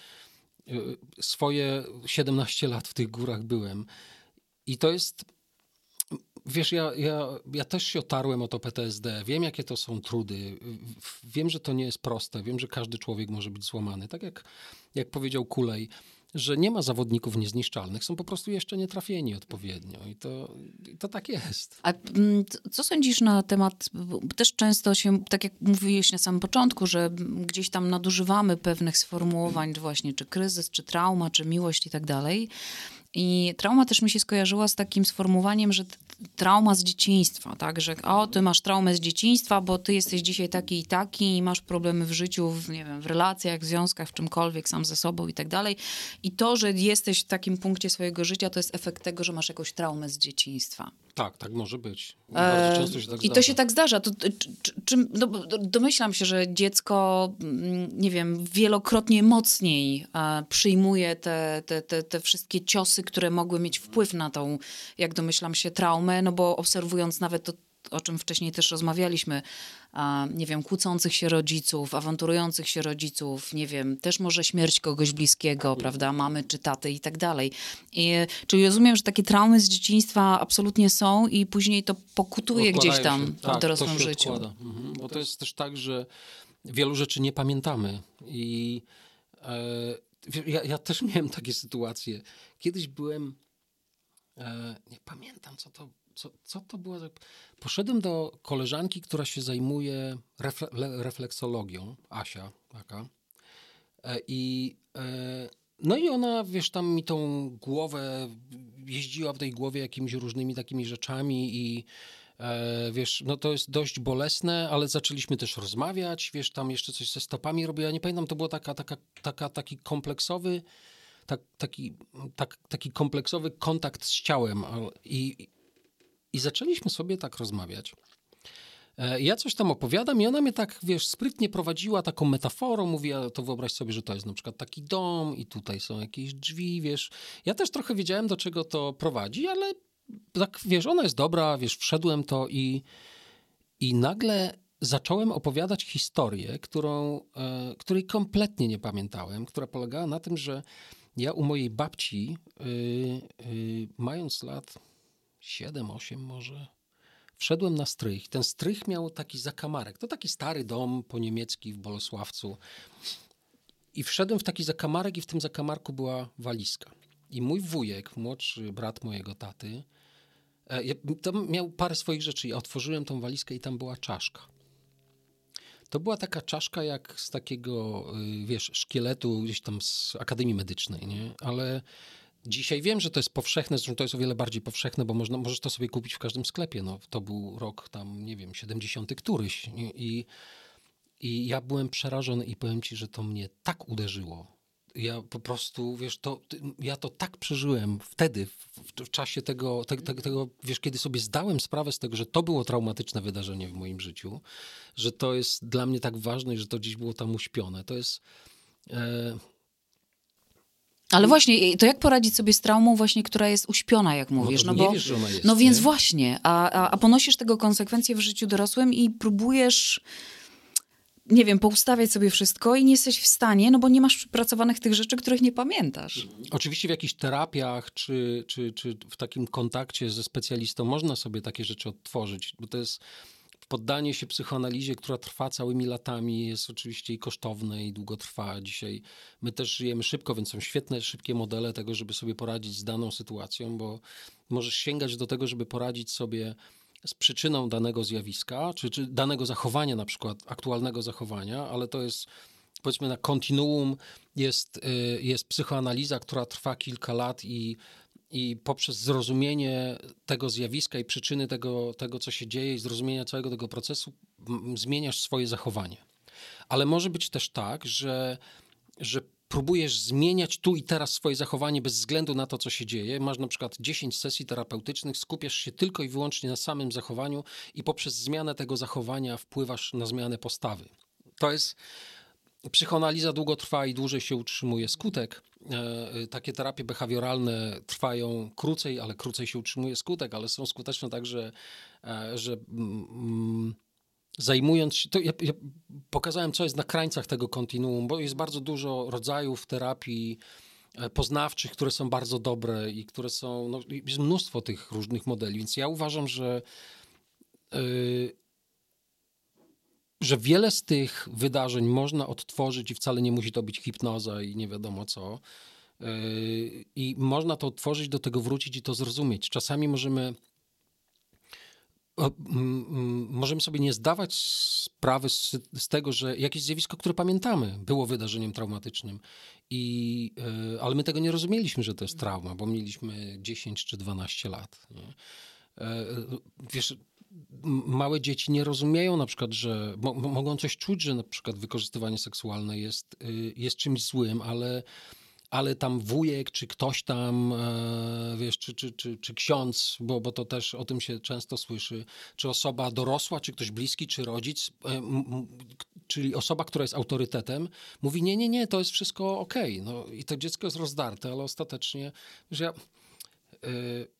D: yy, swoje 17 lat w tych górach byłem. I to jest Wiesz, ja, ja, ja też się otarłem o to PTSD. Wiem, jakie to są trudy. Wiem, że to nie jest proste. Wiem, że każdy człowiek może być złamany. Tak jak, jak powiedział Kulej, że nie ma zawodników niezniszczalnych, są po prostu jeszcze nie trafieni odpowiednio i to, i to tak jest.
C: A mm, co sądzisz na temat, też często się, tak jak mówiłeś na samym początku, że gdzieś tam nadużywamy pewnych sformułowań, właśnie czy kryzys, czy trauma, czy miłość i tak dalej. I trauma też mi się skojarzyła z takim sformułowaniem, że trauma z dzieciństwa, tak, że o, ty masz traumę z dzieciństwa, bo ty jesteś dzisiaj taki i taki i masz problemy w życiu, w, nie wiem, w relacjach, w związkach, w czymkolwiek, sam ze sobą i tak dalej. I to, że jesteś w takim punkcie swojego życia, to jest efekt tego, że masz jakąś traumę z dzieciństwa.
D: Tak, tak może być. Bardzo często się tak
C: E, I
D: zdarza.
C: to się tak zdarza. To, czy, czy, no, domyślam się, że dziecko, mm, nie wiem, wielokrotnie mocniej e, przyjmuje te, te, te, te wszystkie ciosy, które mogły mieć wpływ na tą, jak domyślam się, traumę, no bo obserwując nawet to, o czym wcześniej też rozmawialiśmy, a, nie wiem, kłócących się rodziców, awanturujących się rodziców, nie wiem, też może śmierć kogoś bliskiego, prawda, mamy czy taty i tak dalej. I, czyli rozumiem, że takie traumy z dzieciństwa absolutnie są i później to pokutuje gdzieś
D: Odkładają
C: tam
D: się. Tak,
C: w dorosłym życiu.
D: Mhm. Bo to jest też tak, że wielu rzeczy nie pamiętamy. I e, ja, ja też miałem takie sytuacje. Kiedyś byłem, nie pamiętam co to, co, co to było. Poszedłem do koleżanki, która się zajmuje refle, le- refleksologią, Asia taka. E, I e, no i ona, wiesz, tam mi tą głowę, jeździła w tej głowie jakimiś różnymi takimi rzeczami i e, wiesz, no to jest dość bolesne, ale zaczęliśmy też rozmawiać, wiesz, tam jeszcze coś ze stopami robiła, nie pamiętam, to było taka, taka, taka, taki kompleksowy, tak, taki, tak, taki kompleksowy kontakt z ciałem i, i zaczęliśmy sobie tak rozmawiać. E, Ja coś tam opowiadam i ona mnie tak, wiesz, sprytnie prowadziła taką metaforą, mówi, a to wyobraź sobie, że to jest na przykład taki dom i tutaj są jakieś drzwi, wiesz. Ja też trochę wiedziałem, do czego to prowadzi, ale tak, wiesz, ona jest dobra, wiesz, wszedłem to i, i nagle zacząłem opowiadać historię, którą, e, której kompletnie nie pamiętałem, która polegała na tym, że ja u mojej babci, y, y, mając lat 7-8 może, wszedłem na strych. Ten strych miał taki zakamarek. To taki stary dom po niemiecki w Bolesławcu. I wszedłem w taki zakamarek i w tym zakamarku była walizka. I mój wujek, młodszy brat mojego taty, e, ja- tam miał parę swoich rzeczy. Ja otworzyłem tą walizkę i tam była czaszka. To była taka czaszka jak z takiego, y, wiesz, szkieletu gdzieś tam z Akademii Medycznej, nie? Ale dzisiaj wiem, że to jest powszechne, zresztą to jest o wiele bardziej powszechne, bo można, możesz to sobie kupić w każdym sklepie. No, to był rok tam, nie wiem, 70 któryś. I, I ja byłem przerażony i powiem ci, że to mnie tak uderzyło. Ja po prostu, wiesz, to, ja to tak przeżyłem wtedy, w, w, czasie tego, te, te, tego, wiesz, kiedy sobie zdałem sprawę z tego, że to było traumatyczne wydarzenie w moim życiu, że to jest dla mnie tak ważne i że to gdzieś było tam uśpione. To jest... E,
C: Ale właśnie, to jak poradzić sobie z traumą właśnie, która jest uśpiona, jak mówisz?
D: to
C: No,
D: nie
C: bo,
D: wiesz, że ona jest,
C: no więc
D: nie?
C: właśnie, a, a, a ponosisz tego konsekwencje w życiu dorosłym i próbujesz, nie wiem, poustawiać sobie wszystko i nie jesteś w stanie, no bo nie masz przepracowanych tych rzeczy, których nie pamiętasz.
D: Oczywiście w jakichś terapiach czy, czy, czy w takim kontakcie ze specjalistą można sobie takie rzeczy odtworzyć, bo to jest poddanie się psychoanalizie, która trwa całymi latami, jest oczywiście i kosztowne i długo trwa. Dzisiaj my też żyjemy szybko, więc są świetne, szybkie modele tego, żeby sobie poradzić z daną sytuacją, bo możesz sięgać do tego, żeby poradzić sobie z przyczyną danego zjawiska, czy, czy danego zachowania, na przykład aktualnego zachowania, ale to jest powiedzmy na kontinuum jest, y, jest psychoanaliza, która trwa kilka lat i, i poprzez zrozumienie tego zjawiska i przyczyny tego, tego, co się dzieje i zrozumienia całego tego procesu zmieniasz swoje zachowanie. Ale może być też tak, że, że próbujesz zmieniać tu i teraz swoje zachowanie bez względu na to, co się dzieje. Masz na przykład 10 sesji terapeutycznych, skupiasz się tylko i wyłącznie na samym zachowaniu i poprzez zmianę tego zachowania wpływasz na zmianę postawy. To jest psychoanaliza długo trwa i dłużej się utrzymuje skutek. E, e, Takie terapie behawioralne trwają krócej, ale krócej się utrzymuje skutek, ale są skuteczne tak, że, e, że mm, zajmując się, to ja, ja pokazałem, co jest na krańcach tego kontinuum, bo jest bardzo dużo rodzajów terapii e, poznawczych, które są bardzo dobre i które są, no, jest mnóstwo tych różnych modeli, więc ja uważam, że y, że wiele z tych wydarzeń można odtworzyć i wcale nie musi to być hipnoza i nie wiadomo co. Yy, I można to odtworzyć, do tego wrócić i to zrozumieć. Czasami możemy możemy sobie nie zdawać sprawy z, z tego, że jakieś zjawisko, które pamiętamy, było wydarzeniem traumatycznym. I, yy, ale my tego nie rozumieliśmy, że to jest trauma, bo mieliśmy 10 czy 12 lat. Nie? e, wiesz, małe dzieci nie rozumieją na przykład, że mo- mogą coś czuć, że na przykład wykorzystywanie seksualne jest, y, jest czymś złym, ale, ale tam wujek, czy ktoś tam, e, wiesz, czy, czy, czy, czy ksiądz, bo, bo to też o tym się często słyszy, czy osoba dorosła, czy ktoś bliski, czy rodzic, e, czyli osoba, która jest autorytetem, mówi nie, nie, nie, to jest wszystko okej. No i to dziecko jest rozdarte, ale ostatecznie, że ja... y,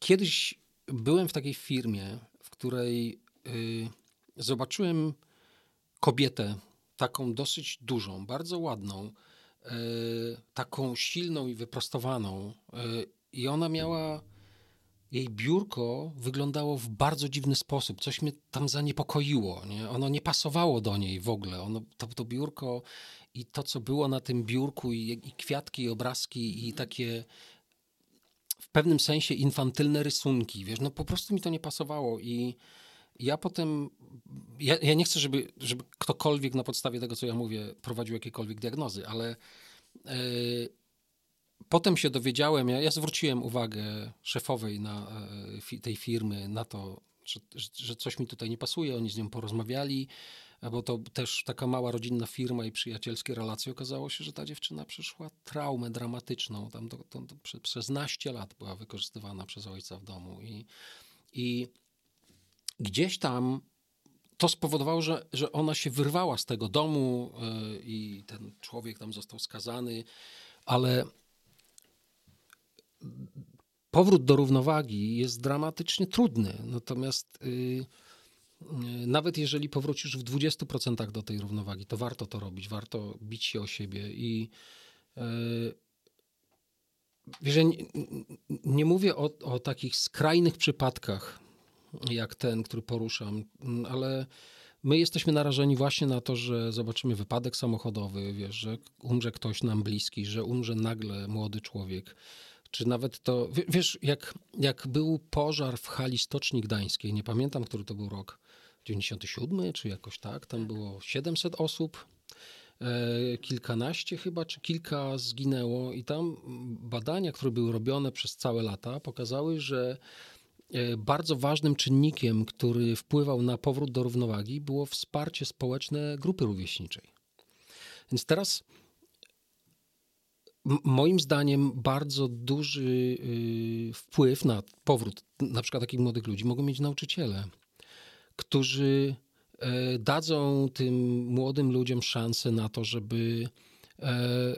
D: Kiedyś byłem w takiej firmie, w której y, zobaczyłem kobietę, taką dosyć dużą, bardzo ładną, taką silną i wyprostowaną. Y, I ona miała. Jej biurko wyglądało w bardzo dziwny sposób. Coś mnie tam zaniepokoiło. Nie? Ono nie pasowało do niej w ogóle. Ono, to, to biurko i to, co było na tym biurku, i, i kwiatki, i obrazki, i takie w pewnym sensie infantylne rysunki, wiesz, no po prostu mi to nie pasowało i ja potem, ja, ja nie chcę, żeby, żeby ktokolwiek na podstawie tego, co ja mówię, prowadził jakiekolwiek diagnozy, ale e, potem się dowiedziałem, ja, ja zwróciłem uwagę szefowej na, e, tej firmy na to, że, że coś mi tutaj nie pasuje, oni z nią porozmawiali, bo to też taka mała rodzinna firma i przyjacielskie relacje. Okazało się, że ta dziewczyna przeszła traumę dramatyczną. Tam to, to prze, przez naście lat była wykorzystywana przez ojca w domu. I, i gdzieś tam to spowodowało, że, że ona się wyrwała z tego domu yy, i ten człowiek tam został skazany, ale powrót do równowagi jest dramatycznie trudny. Natomiast yy, nawet jeżeli powrócisz w 20% do tej równowagi, to warto to robić, warto bić się o siebie i yy, wiesz, nie, nie mówię o, o takich skrajnych przypadkach, jak ten, który poruszam, ale my jesteśmy narażeni właśnie na to, że zobaczymy wypadek samochodowy, wiesz, że umrze ktoś nam bliski, że umrze nagle młody człowiek, czy nawet to, wiesz, jak, jak był pożar w hali Stoczni Gdańskiej, nie pamiętam, który to był rok, 97 czy jakoś tak, tam było 700 osób, e, kilkanaście chyba, czy kilka zginęło i tam badania, które były robione przez całe lata, pokazały, że bardzo ważnym czynnikiem, który wpływał na powrót do równowagi, było wsparcie społeczne grupy rówieśniczej. Więc teraz moim zdaniem bardzo duży y, wpływ na powrót na przykład takich młodych ludzi mogą mieć nauczyciele, którzy e, dadzą tym młodym ludziom szansę na to, żeby, e,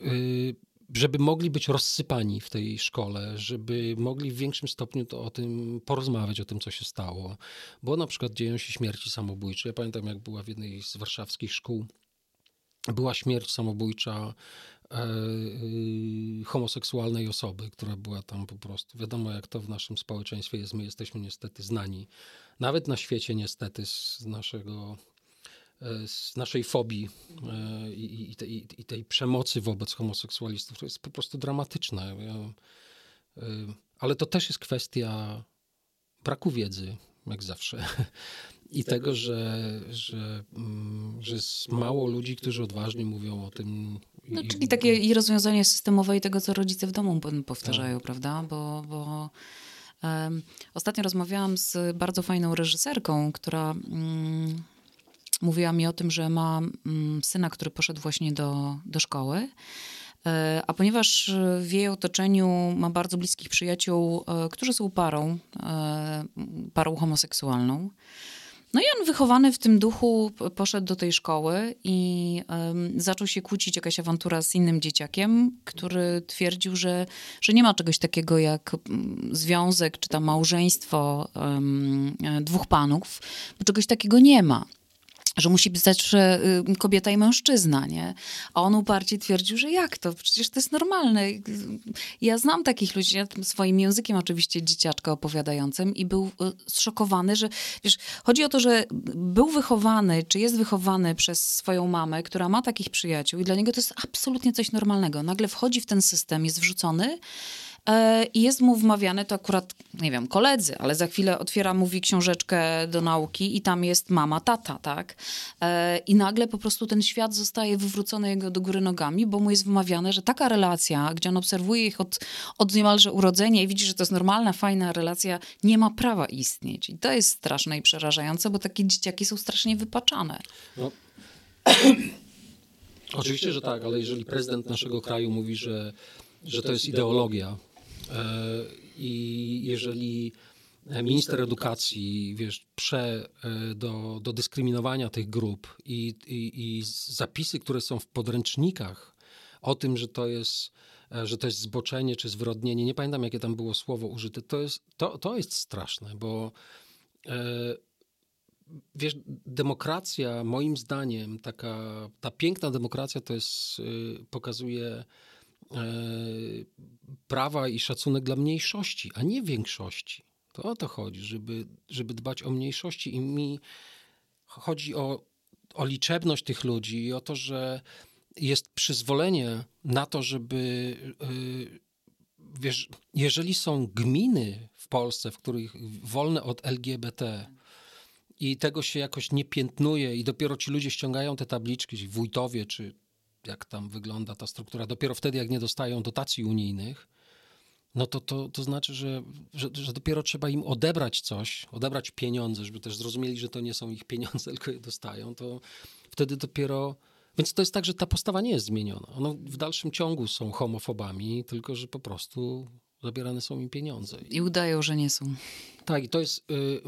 D: y, żeby mogli być rozsypani w tej szkole, żeby mogli w większym stopniu to o tym porozmawiać, o tym, co się stało. Bo na przykład dzieją się śmierci samobójcze. Ja pamiętam, jak była w jednej z warszawskich szkół, była śmierć samobójcza e, y, homoseksualnej osoby, która była tam po prostu. Wiadomo, jak to w naszym społeczeństwie jest. My jesteśmy niestety znani, nawet na świecie, niestety, z naszego. E, Z naszej fobii e, i, i, tej, i tej przemocy wobec homoseksualistów, to jest po prostu dramatyczne. E, ale to też jest kwestia braku wiedzy, jak zawsze. I tego, że, że, mm, że jest mało ludzi, którzy odważnie mówią o tym.
C: No,
D: i-
C: czyli takie i rozwiązanie systemowe i tego, co rodzice w domu powtarzają, prawda? Bo, bo em, ostatnio rozmawiałam z bardzo fajną reżyserką, która mm, mówiła mi o tym, że ma mm, syna, który poszedł właśnie do, do szkoły. E, A ponieważ w jej otoczeniu ma bardzo bliskich przyjaciół, e, którzy są parą, e, parą homoseksualną, no i on wychowany w tym duchu poszedł do tej szkoły i zaczął się kłócić jakaś awantura z innym dzieciakiem, który twierdził, że, że nie ma czegoś takiego jak związek czy tam małżeństwo dwóch panów, bo czegoś takiego nie ma. Że musi być zawsze y, kobieta i mężczyzna, nie? A on uparcie twierdził, że jak to? Przecież to jest normalne. Ja znam takich ludzi, ja tym swoim językiem oczywiście dzieciaczka opowiadającym i był y, zszokowany, że wiesz, chodzi o to, że był wychowany, czy jest wychowany przez swoją mamę, która ma takich przyjaciół i dla niego to jest absolutnie coś normalnego. Nagle wchodzi w ten system, jest wrzucony i jest mu wmawiane, to akurat, nie wiem, koledzy, ale za chwilę otwiera, mówi książeczkę do nauki i tam jest mama, tata, tak? E, I nagle po prostu ten świat zostaje wywrócony jego do góry nogami, bo mu jest wmawiane, że taka relacja, gdzie on obserwuje ich od, od niemalże urodzenia i widzi, że to jest normalna, fajna relacja, nie ma prawa istnieć. I to jest straszne i przerażające, bo takie dzieciaki są strasznie wypaczane.
D: No. Oczywiście, że tak, ale jeżeli prezydent naszego kraju mówi, że, że to jest ideologia e, i jeżeli minister edukacji, wiesz, prze e, do, do dyskryminowania tych grup i, i, i zapisy, które są w podręcznikach o tym, że to jest e, że to jest zboczenie czy zwrodnienie, nie pamiętam jakie tam było słowo użyte, to jest, to, to jest straszne, bo e, wiesz, demokracja, moim zdaniem, taka, ta piękna demokracja to jest, pokazuje prawa i szacunek dla mniejszości, a nie większości. To o to chodzi, żeby, żeby dbać o mniejszości i mi chodzi o, o liczebność tych ludzi i o to, że jest przyzwolenie na to, żeby y, wiesz, jeżeli są gminy w Polsce, w których wolne od LGBT, i tego się jakoś nie piętnuje i dopiero ci ludzie ściągają te tabliczki, wójtowie, czy jak tam wygląda ta struktura, dopiero wtedy, jak nie dostają dotacji unijnych, no to, to, to znaczy, że, że, że dopiero trzeba im odebrać coś, odebrać pieniądze, żeby też zrozumieli, że to nie są ich pieniądze, tylko je dostają, to wtedy dopiero... Więc to jest tak, że ta postawa nie jest zmieniona. Ono w dalszym ciągu są homofobami, tylko że po prostu zabierane są im pieniądze.
C: I udają, że nie są.
D: Tak, i to jest. Y,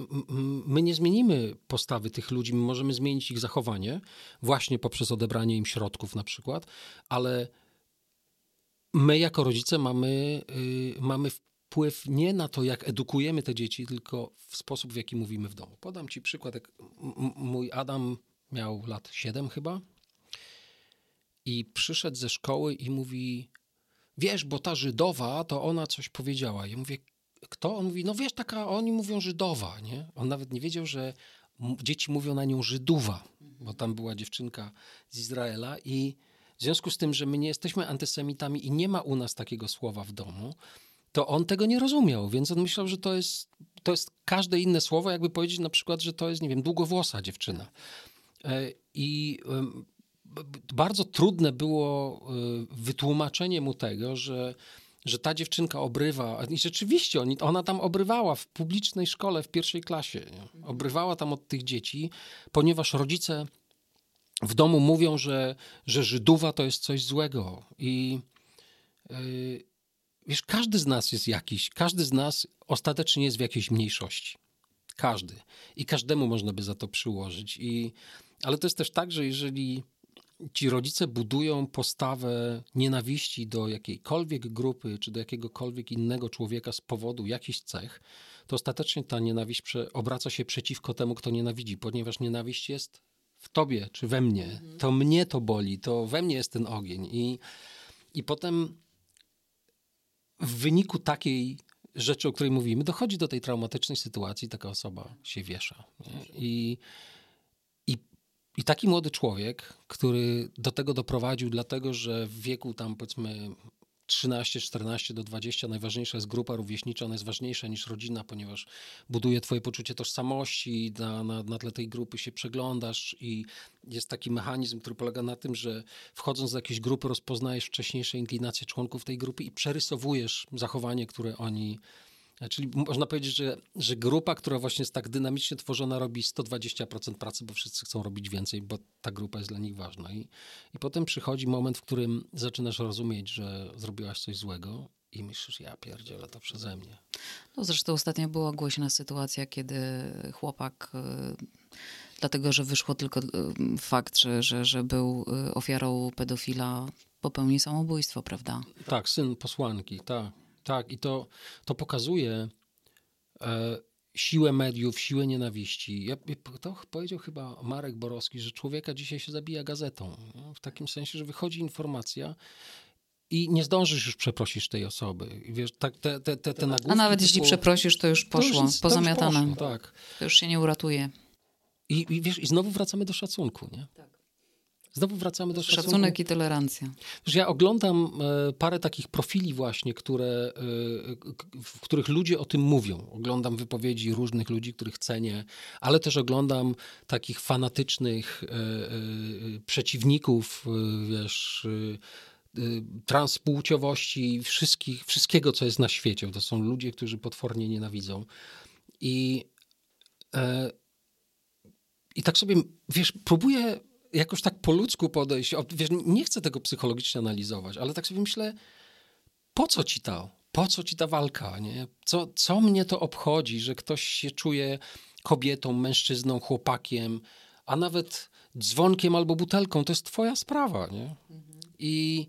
D: my nie zmienimy postawy tych ludzi, my możemy zmienić ich zachowanie, właśnie poprzez odebranie im środków na przykład, ale my jako rodzice mamy, y, mamy wpływ nie na to, jak edukujemy te dzieci, tylko w sposób, w jaki mówimy w domu. Podam ci przykład, jak mój Adam miał lat 7 chyba i przyszedł ze szkoły i mówi: Wiesz, bo ta Żydowa, to ona coś powiedziała. Ja mówię, kto? On mówi, no wiesz, taka, oni mówią Żydowa, nie? On nawet nie wiedział, że dzieci mówią na nią Żydowa, bo tam była dziewczynka z Izraela i w związku z tym, że my nie jesteśmy antysemitami i nie ma u nas takiego słowa w domu, to on tego nie rozumiał, więc on myślał, że to jest, to jest każde inne słowo, jakby powiedzieć na przykład, że to jest, nie wiem, długowłosa dziewczyna. E, I bardzo trudne było e, wytłumaczenie mu tego, że że ta dziewczynka obrywa, i rzeczywiście ona tam obrywała w publicznej szkole w pierwszej klasie, nie? obrywała tam od tych dzieci, ponieważ rodzice w domu mówią, że, że Żydowa to jest coś złego i yy, wiesz, każdy z nas jest jakiś, każdy z nas ostatecznie jest w jakiejś mniejszości. Każdy. I każdemu można by za to przyłożyć. I, ale to jest też tak, że jeżeli ci rodzice budują postawę nienawiści do jakiejkolwiek grupy czy do jakiegokolwiek innego człowieka z powodu jakichś cech, to ostatecznie ta nienawiść obraca się przeciwko temu, kto nienawidzi, ponieważ nienawiść jest w tobie czy we mnie. Mhm. To mnie to boli, to we mnie jest ten ogień. I, i potem w wyniku takiej rzeczy, o której mówimy, dochodzi do tej traumatycznej sytuacji, taka osoba się wiesza. Nie? I i taki młody człowiek, który do tego doprowadził, dlatego że w wieku tam powiedzmy 13, 14 do 20 najważniejsza jest grupa rówieśnicza, ona jest ważniejsza niż rodzina, ponieważ buduje twoje poczucie tożsamości, na, na, na tle tej grupy się przeglądasz i jest taki mechanizm, który polega na tym, że wchodząc do jakiejś grupy rozpoznajesz wcześniejsze inklinacje członków tej grupy i przerysowujesz zachowanie, które oni Czyli można powiedzieć, że, że grupa, która właśnie jest tak dynamicznie tworzona, robi 120% pracy, bo wszyscy chcą robić więcej, bo ta grupa jest dla nich ważna. I, I potem przychodzi moment, w którym zaczynasz rozumieć, że zrobiłaś coś złego i myślisz, ja pierdzielę to przeze mnie.
C: No zresztą ostatnio była głośna sytuacja, kiedy chłopak, y, dlatego że wyszło tylko y, fakt, że, że, że był y, ofiarą pedofila, popełnił samobójstwo, prawda?
D: Tak, syn posłanki, tak. Tak, i to, to pokazuje e, siłę mediów, siłę nienawiści. Ja, to powiedział chyba Marek Borowski, że człowieka dzisiaj się zabija gazetą. W takim sensie, że wychodzi informacja i nie zdążysz już przeprosić tej osoby. Wiesz, tak, te, te, te, te
C: A nawet jeśli przeprosisz, to już poszło, to już, pozamiatane. To już,
D: poszło, tak.
C: to już się nie uratuje.
D: I, I, wiesz, i znowu wracamy do szacunku, nie? Tak. Znowu wracamy do szacunku.
C: Szacunek i tolerancja.
D: Wiesz, ja oglądam e, parę takich profili właśnie, które, e, w których ludzie o tym mówią. Oglądam wypowiedzi różnych ludzi, których cenię, ale też oglądam takich fanatycznych e, przeciwników, wiesz, transpłciowości, wszystkich, wszystkiego, co jest na świecie. To są ludzie, którzy potwornie nienawidzą. I, e, I tak sobie, wiesz, próbuję jakoś tak po ludzku podejść. Wiesz, nie chcę tego psychologicznie analizować, ale tak sobie myślę, po co ci to? Po co ci ta walka? Nie? Co, co mnie to obchodzi, że ktoś się czuje kobietą, mężczyzną, chłopakiem, a nawet dzwonkiem albo butelką? To jest twoja sprawa. Nie? I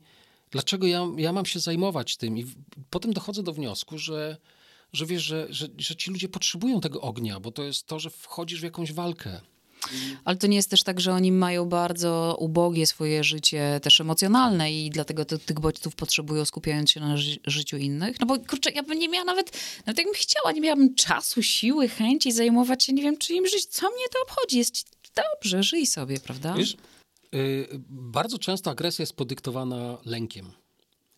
D: dlaczego ja, ja mam się zajmować tym? I potem dochodzę do wniosku, że, że wiesz, że, że, że ci ludzie potrzebują tego ognia, bo to jest to, że wchodzisz w jakąś walkę.
C: Ale to nie jest też tak, że oni mają bardzo ubogie swoje życie też emocjonalne i dlatego ty, tych bodźców potrzebują, skupiając się na ży- życiu innych? No bo kurczę, ja bym nie miała nawet, nawet jakbym chciała, nie miałabym czasu, siły, chęci zajmować się, nie wiem, czyim żyć. Co mnie to obchodzi? Jest dobrze, żyj sobie, prawda?
D: Wiesz, y, bardzo często agresja jest podyktowana lękiem.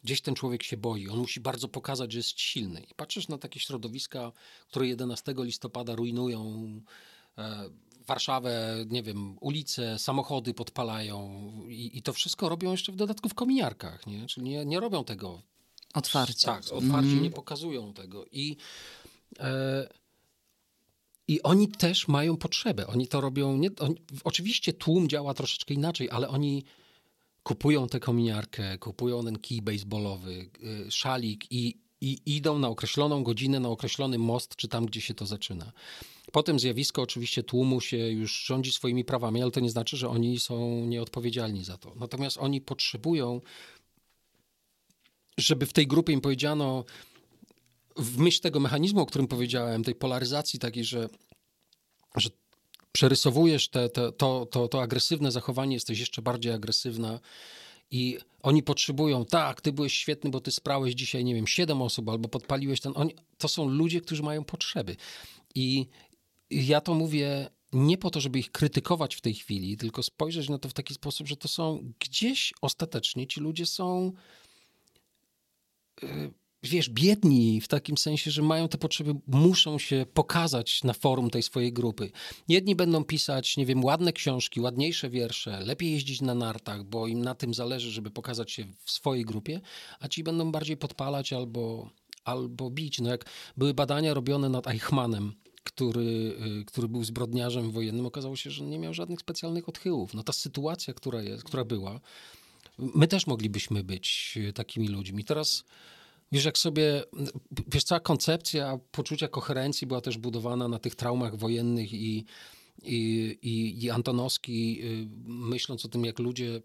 D: Gdzieś ten człowiek się boi, on musi bardzo pokazać, że jest silny. I patrzysz na takie środowiska, które 11 listopada rujnują e, Warszawę, nie wiem, ulice, samochody podpalają i, i to wszystko robią jeszcze w dodatku w kominiarkach, nie? Czyli nie, nie robią tego
C: Otwarcie.
D: tak, otwarcie nie pokazują tego. I, e, I oni też mają potrzebę. Oni to robią. Nie, oni, oczywiście tłum działa troszeczkę inaczej, ale oni kupują tę kominiarkę, kupują ten kij baseballowy, y, szalik i, i idą na określoną godzinę, na określony most, czy tam, gdzie się to zaczyna. Potem zjawisko oczywiście tłumu się już rządzi swoimi prawami, ale to nie znaczy, że oni są nieodpowiedzialni za to. Natomiast oni potrzebują żeby w tej grupie im powiedziano, w myśl tego mechanizmu, o którym powiedziałem, tej polaryzacji takiej, że, że przerysowujesz te, te, to, to, to agresywne zachowanie, jesteś jeszcze bardziej agresywna i oni potrzebują, tak, ty byłeś świetny, bo ty sprałeś dzisiaj, nie wiem, siedem osób albo podpaliłeś ten, oni, to są ludzie, którzy mają potrzeby i ja to mówię nie po to, żeby ich krytykować w tej chwili, tylko spojrzeć na to w taki sposób, że to są gdzieś ostatecznie ci ludzie są wiesz, biedni w takim sensie, że mają te potrzeby, muszą się pokazać na forum tej swojej grupy. Jedni będą pisać, nie wiem, ładne książki, ładniejsze wiersze, lepiej jeździć na nartach, bo im na tym zależy, żeby pokazać się w swojej grupie, a ci będą bardziej podpalać albo, albo bić. No jak były badania robione nad Eichmannem, który, y, który był zbrodniarzem wojennym, okazało się, że nie miał żadnych specjalnych odchyłów. No ta sytuacja, która, jest, która była, my też moglibyśmy być y, takimi ludźmi. Teraz Wiesz, jak sobie, wiesz, cała koncepcja poczucia koherencji była też budowana na tych traumach wojennych i, i, i, i Antonowski, y, myśląc o tym, jak ludzie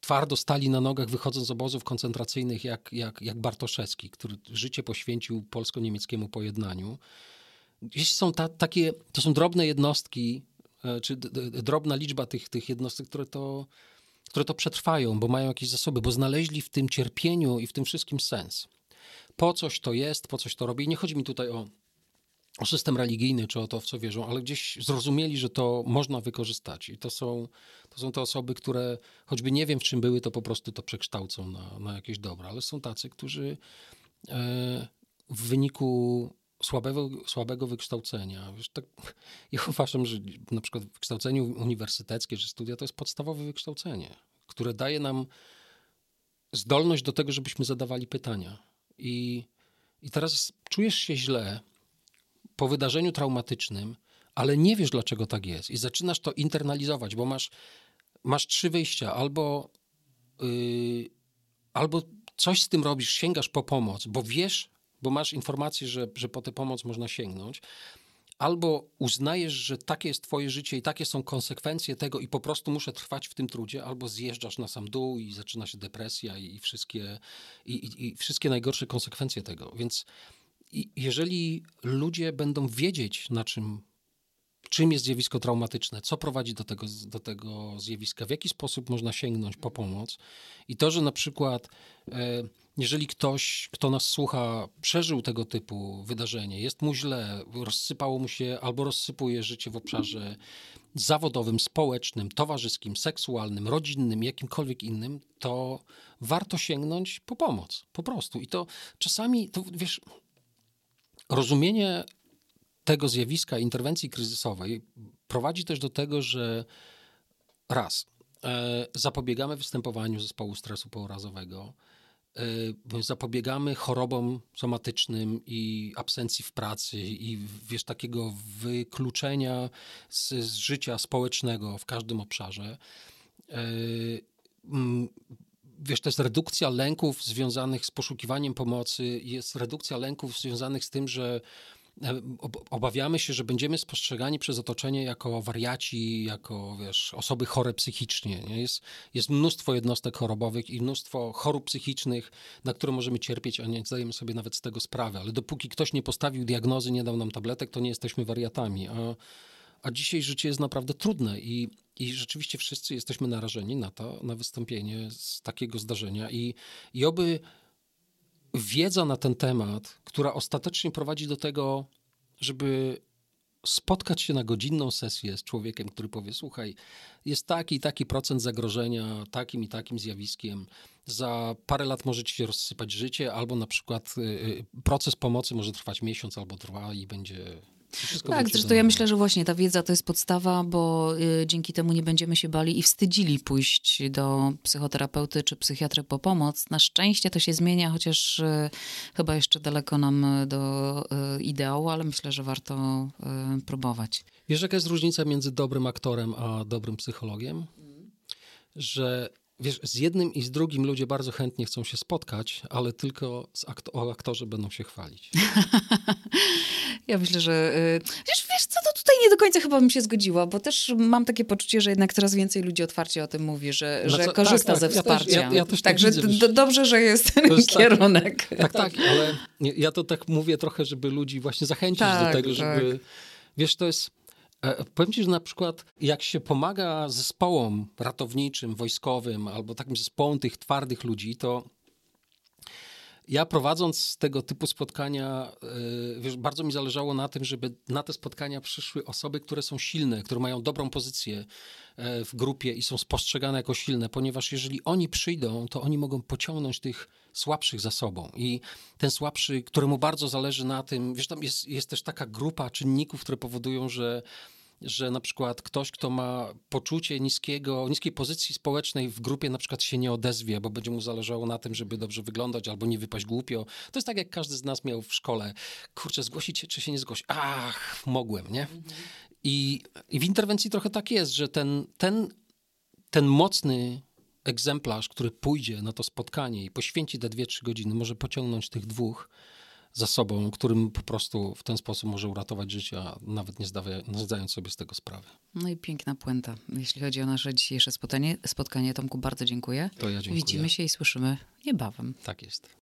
D: twardo stali na nogach, wychodząc z obozów koncentracyjnych, jak, jak, jak Bartoszewski, który życie poświęcił polsko-niemieckiemu pojednaniu. Gdzieś są ta, takie, to są drobne jednostki, e, czy drobna liczba tych, tych jednostek, które to, które to przetrwają, bo mają jakieś zasoby, bo znaleźli w tym cierpieniu i w tym wszystkim sens. Po coś to jest, po coś to robi. I nie chodzi mi tutaj o, o system religijny, czy o to, w co wierzą, ale gdzieś zrozumieli, że to można wykorzystać. I to są, to są te osoby, które choćby nie wiem, w czym były, to po prostu to przekształcą na, na jakieś dobra. Ale są tacy, którzy e, w wyniku słabego, słabego wykształcenia. Wiesz, tak, ja uważam, że na przykład wykształcenie uniwersyteckie czy studia to jest podstawowe wykształcenie, które daje nam zdolność do tego, żebyśmy zadawali pytania. I, i teraz czujesz się źle po wydarzeniu traumatycznym, ale nie wiesz, dlaczego tak jest. I zaczynasz to internalizować, bo masz, masz trzy wyjścia. Albo, yy, albo coś z tym robisz, sięgasz po pomoc, bo wiesz, bo masz informację, że, że po tę pomoc można sięgnąć, albo uznajesz, że takie jest twoje życie i takie są konsekwencje tego i po prostu muszę trwać w tym trudzie, albo zjeżdżasz na sam dół i zaczyna się depresja i, wszystkie, i, i, i wszystkie najgorsze konsekwencje tego. Więc jeżeli ludzie będą wiedzieć, na czym czym jest zjawisko traumatyczne, co prowadzi do tego, do tego zjawiska, w jaki sposób można sięgnąć po pomoc. I to, że na przykład, e, jeżeli ktoś, kto nas słucha, przeżył tego typu wydarzenie, jest mu źle, rozsypało mu się albo rozsypuje życie w obszarze zawodowym, społecznym, towarzyskim, seksualnym, rodzinnym, jakimkolwiek innym, to warto sięgnąć po pomoc. Po prostu. I to czasami, to wiesz, rozumienie tego zjawiska interwencji kryzysowej prowadzi też do tego, że raz, e, zapobiegamy występowaniu zespołu stresu pourazowego, e, zapobiegamy chorobom somatycznym i absencji w pracy i wiesz, takiego wykluczenia z, z życia społecznego w każdym obszarze. E, wiesz, to jest redukcja lęków związanych z poszukiwaniem pomocy, jest redukcja lęków związanych z tym, że obawiamy się, że będziemy spostrzegani przez otoczenie jako wariaci, jako wiesz, osoby chore psychicznie. Nie? Jest, jest mnóstwo jednostek chorobowych i mnóstwo chorób psychicznych, na które możemy cierpieć, a nie zdajemy sobie nawet z tego sprawy. Ale dopóki ktoś nie postawił diagnozy, nie dał nam tabletek, to nie jesteśmy wariatami. A, a dzisiaj życie jest naprawdę trudne i, i rzeczywiście wszyscy jesteśmy narażeni na to, na wystąpienie z takiego zdarzenia. I, I oby wiedza na ten temat, która ostatecznie prowadzi do tego, żeby spotkać się na godzinną sesję z człowiekiem, który powie: Słuchaj, jest taki i taki procent zagrożenia takim i takim zjawiskiem. Za parę lat może ci się rozsypać życie, albo na przykład y, y, proces pomocy może trwać miesiąc albo dwa i będzie. Wszystko
C: Tak, zresztą ja
D: normy.
C: myślę, że właśnie ta wiedza to jest podstawa, bo y, dzięki temu nie będziemy się bali i wstydzili pójść do psychoterapeuty czy psychiatry po pomoc. Na szczęście to się zmienia, chociaż y, chyba jeszcze daleko nam do y, ideału, ale myślę, że warto próbować.
D: Wiesz, jaka jest różnica między dobrym aktorem a dobrym psychologiem? Że wiesz, z jednym i z drugim ludzie bardzo chętnie chcą się spotkać, ale tylko z akt- o aktorze będą się chwalić.
C: Ja myślę, że y, wiesz, wiesz co, to tutaj nie do końca chyba bym się zgodziła, bo też mam takie poczucie, że jednak coraz więcej ludzi otwarcie o tym mówi, że,
D: No
C: że
D: co-
C: korzysta
D: tak,
C: ze
D: tak, ja też-
C: wsparcia.
D: ja- ja też tak
C: Także
D: widzę,
C: d- dobrze, że jest ten
D: tak.
C: kierunek.
D: Tak, tak, ale ja to tak mówię trochę, żeby ludzi właśnie zachęcić
C: Tak,
D: do tego, żeby...
C: tak.
D: Wiesz, to jest... e, Powiem ci, że na przykład jak się pomaga zespołom ratowniczym, wojskowym albo takim zespołom tych twardych ludzi, to ja prowadząc tego typu spotkania, e, wiesz, bardzo mi zależało na tym, żeby na te spotkania przyszły osoby, które są silne, które mają dobrą pozycję e, w grupie i są spostrzegane jako silne, ponieważ jeżeli oni przyjdą, to oni mogą pociągnąć tych słabszych za sobą. I ten słabszy, któremu bardzo zależy na tym, wiesz, tam jest, jest też taka grupa czynników, które powodują, że że na przykład ktoś, kto ma poczucie niskiego, niskiej pozycji społecznej w grupie na przykład się nie odezwie, bo będzie mu zależało na tym, żeby dobrze wyglądać albo nie wypaść głupio. To jest tak, jak każdy z nas miał w szkole. Kurczę, zgłosić się czy się nie zgłosić? Ach, mogłem, nie? I, I w interwencji trochę tak jest, że ten, ten, ten mocny egzemplarz, który pójdzie na to spotkanie i poświęci te dwie, trzy godziny, może pociągnąć tych dwóch za sobą, którym po prostu w ten sposób może uratować życie, a nawet nie, zdawia, nie zdając sobie z tego sprawy.
C: No i piękna puenta. Jeśli chodzi o nasze dzisiejsze spotkanie, spotkanie Tomku, bardzo dziękuję.
D: To ja dziękuję.
C: Widzimy się i słyszymy niebawem.
D: Tak jest.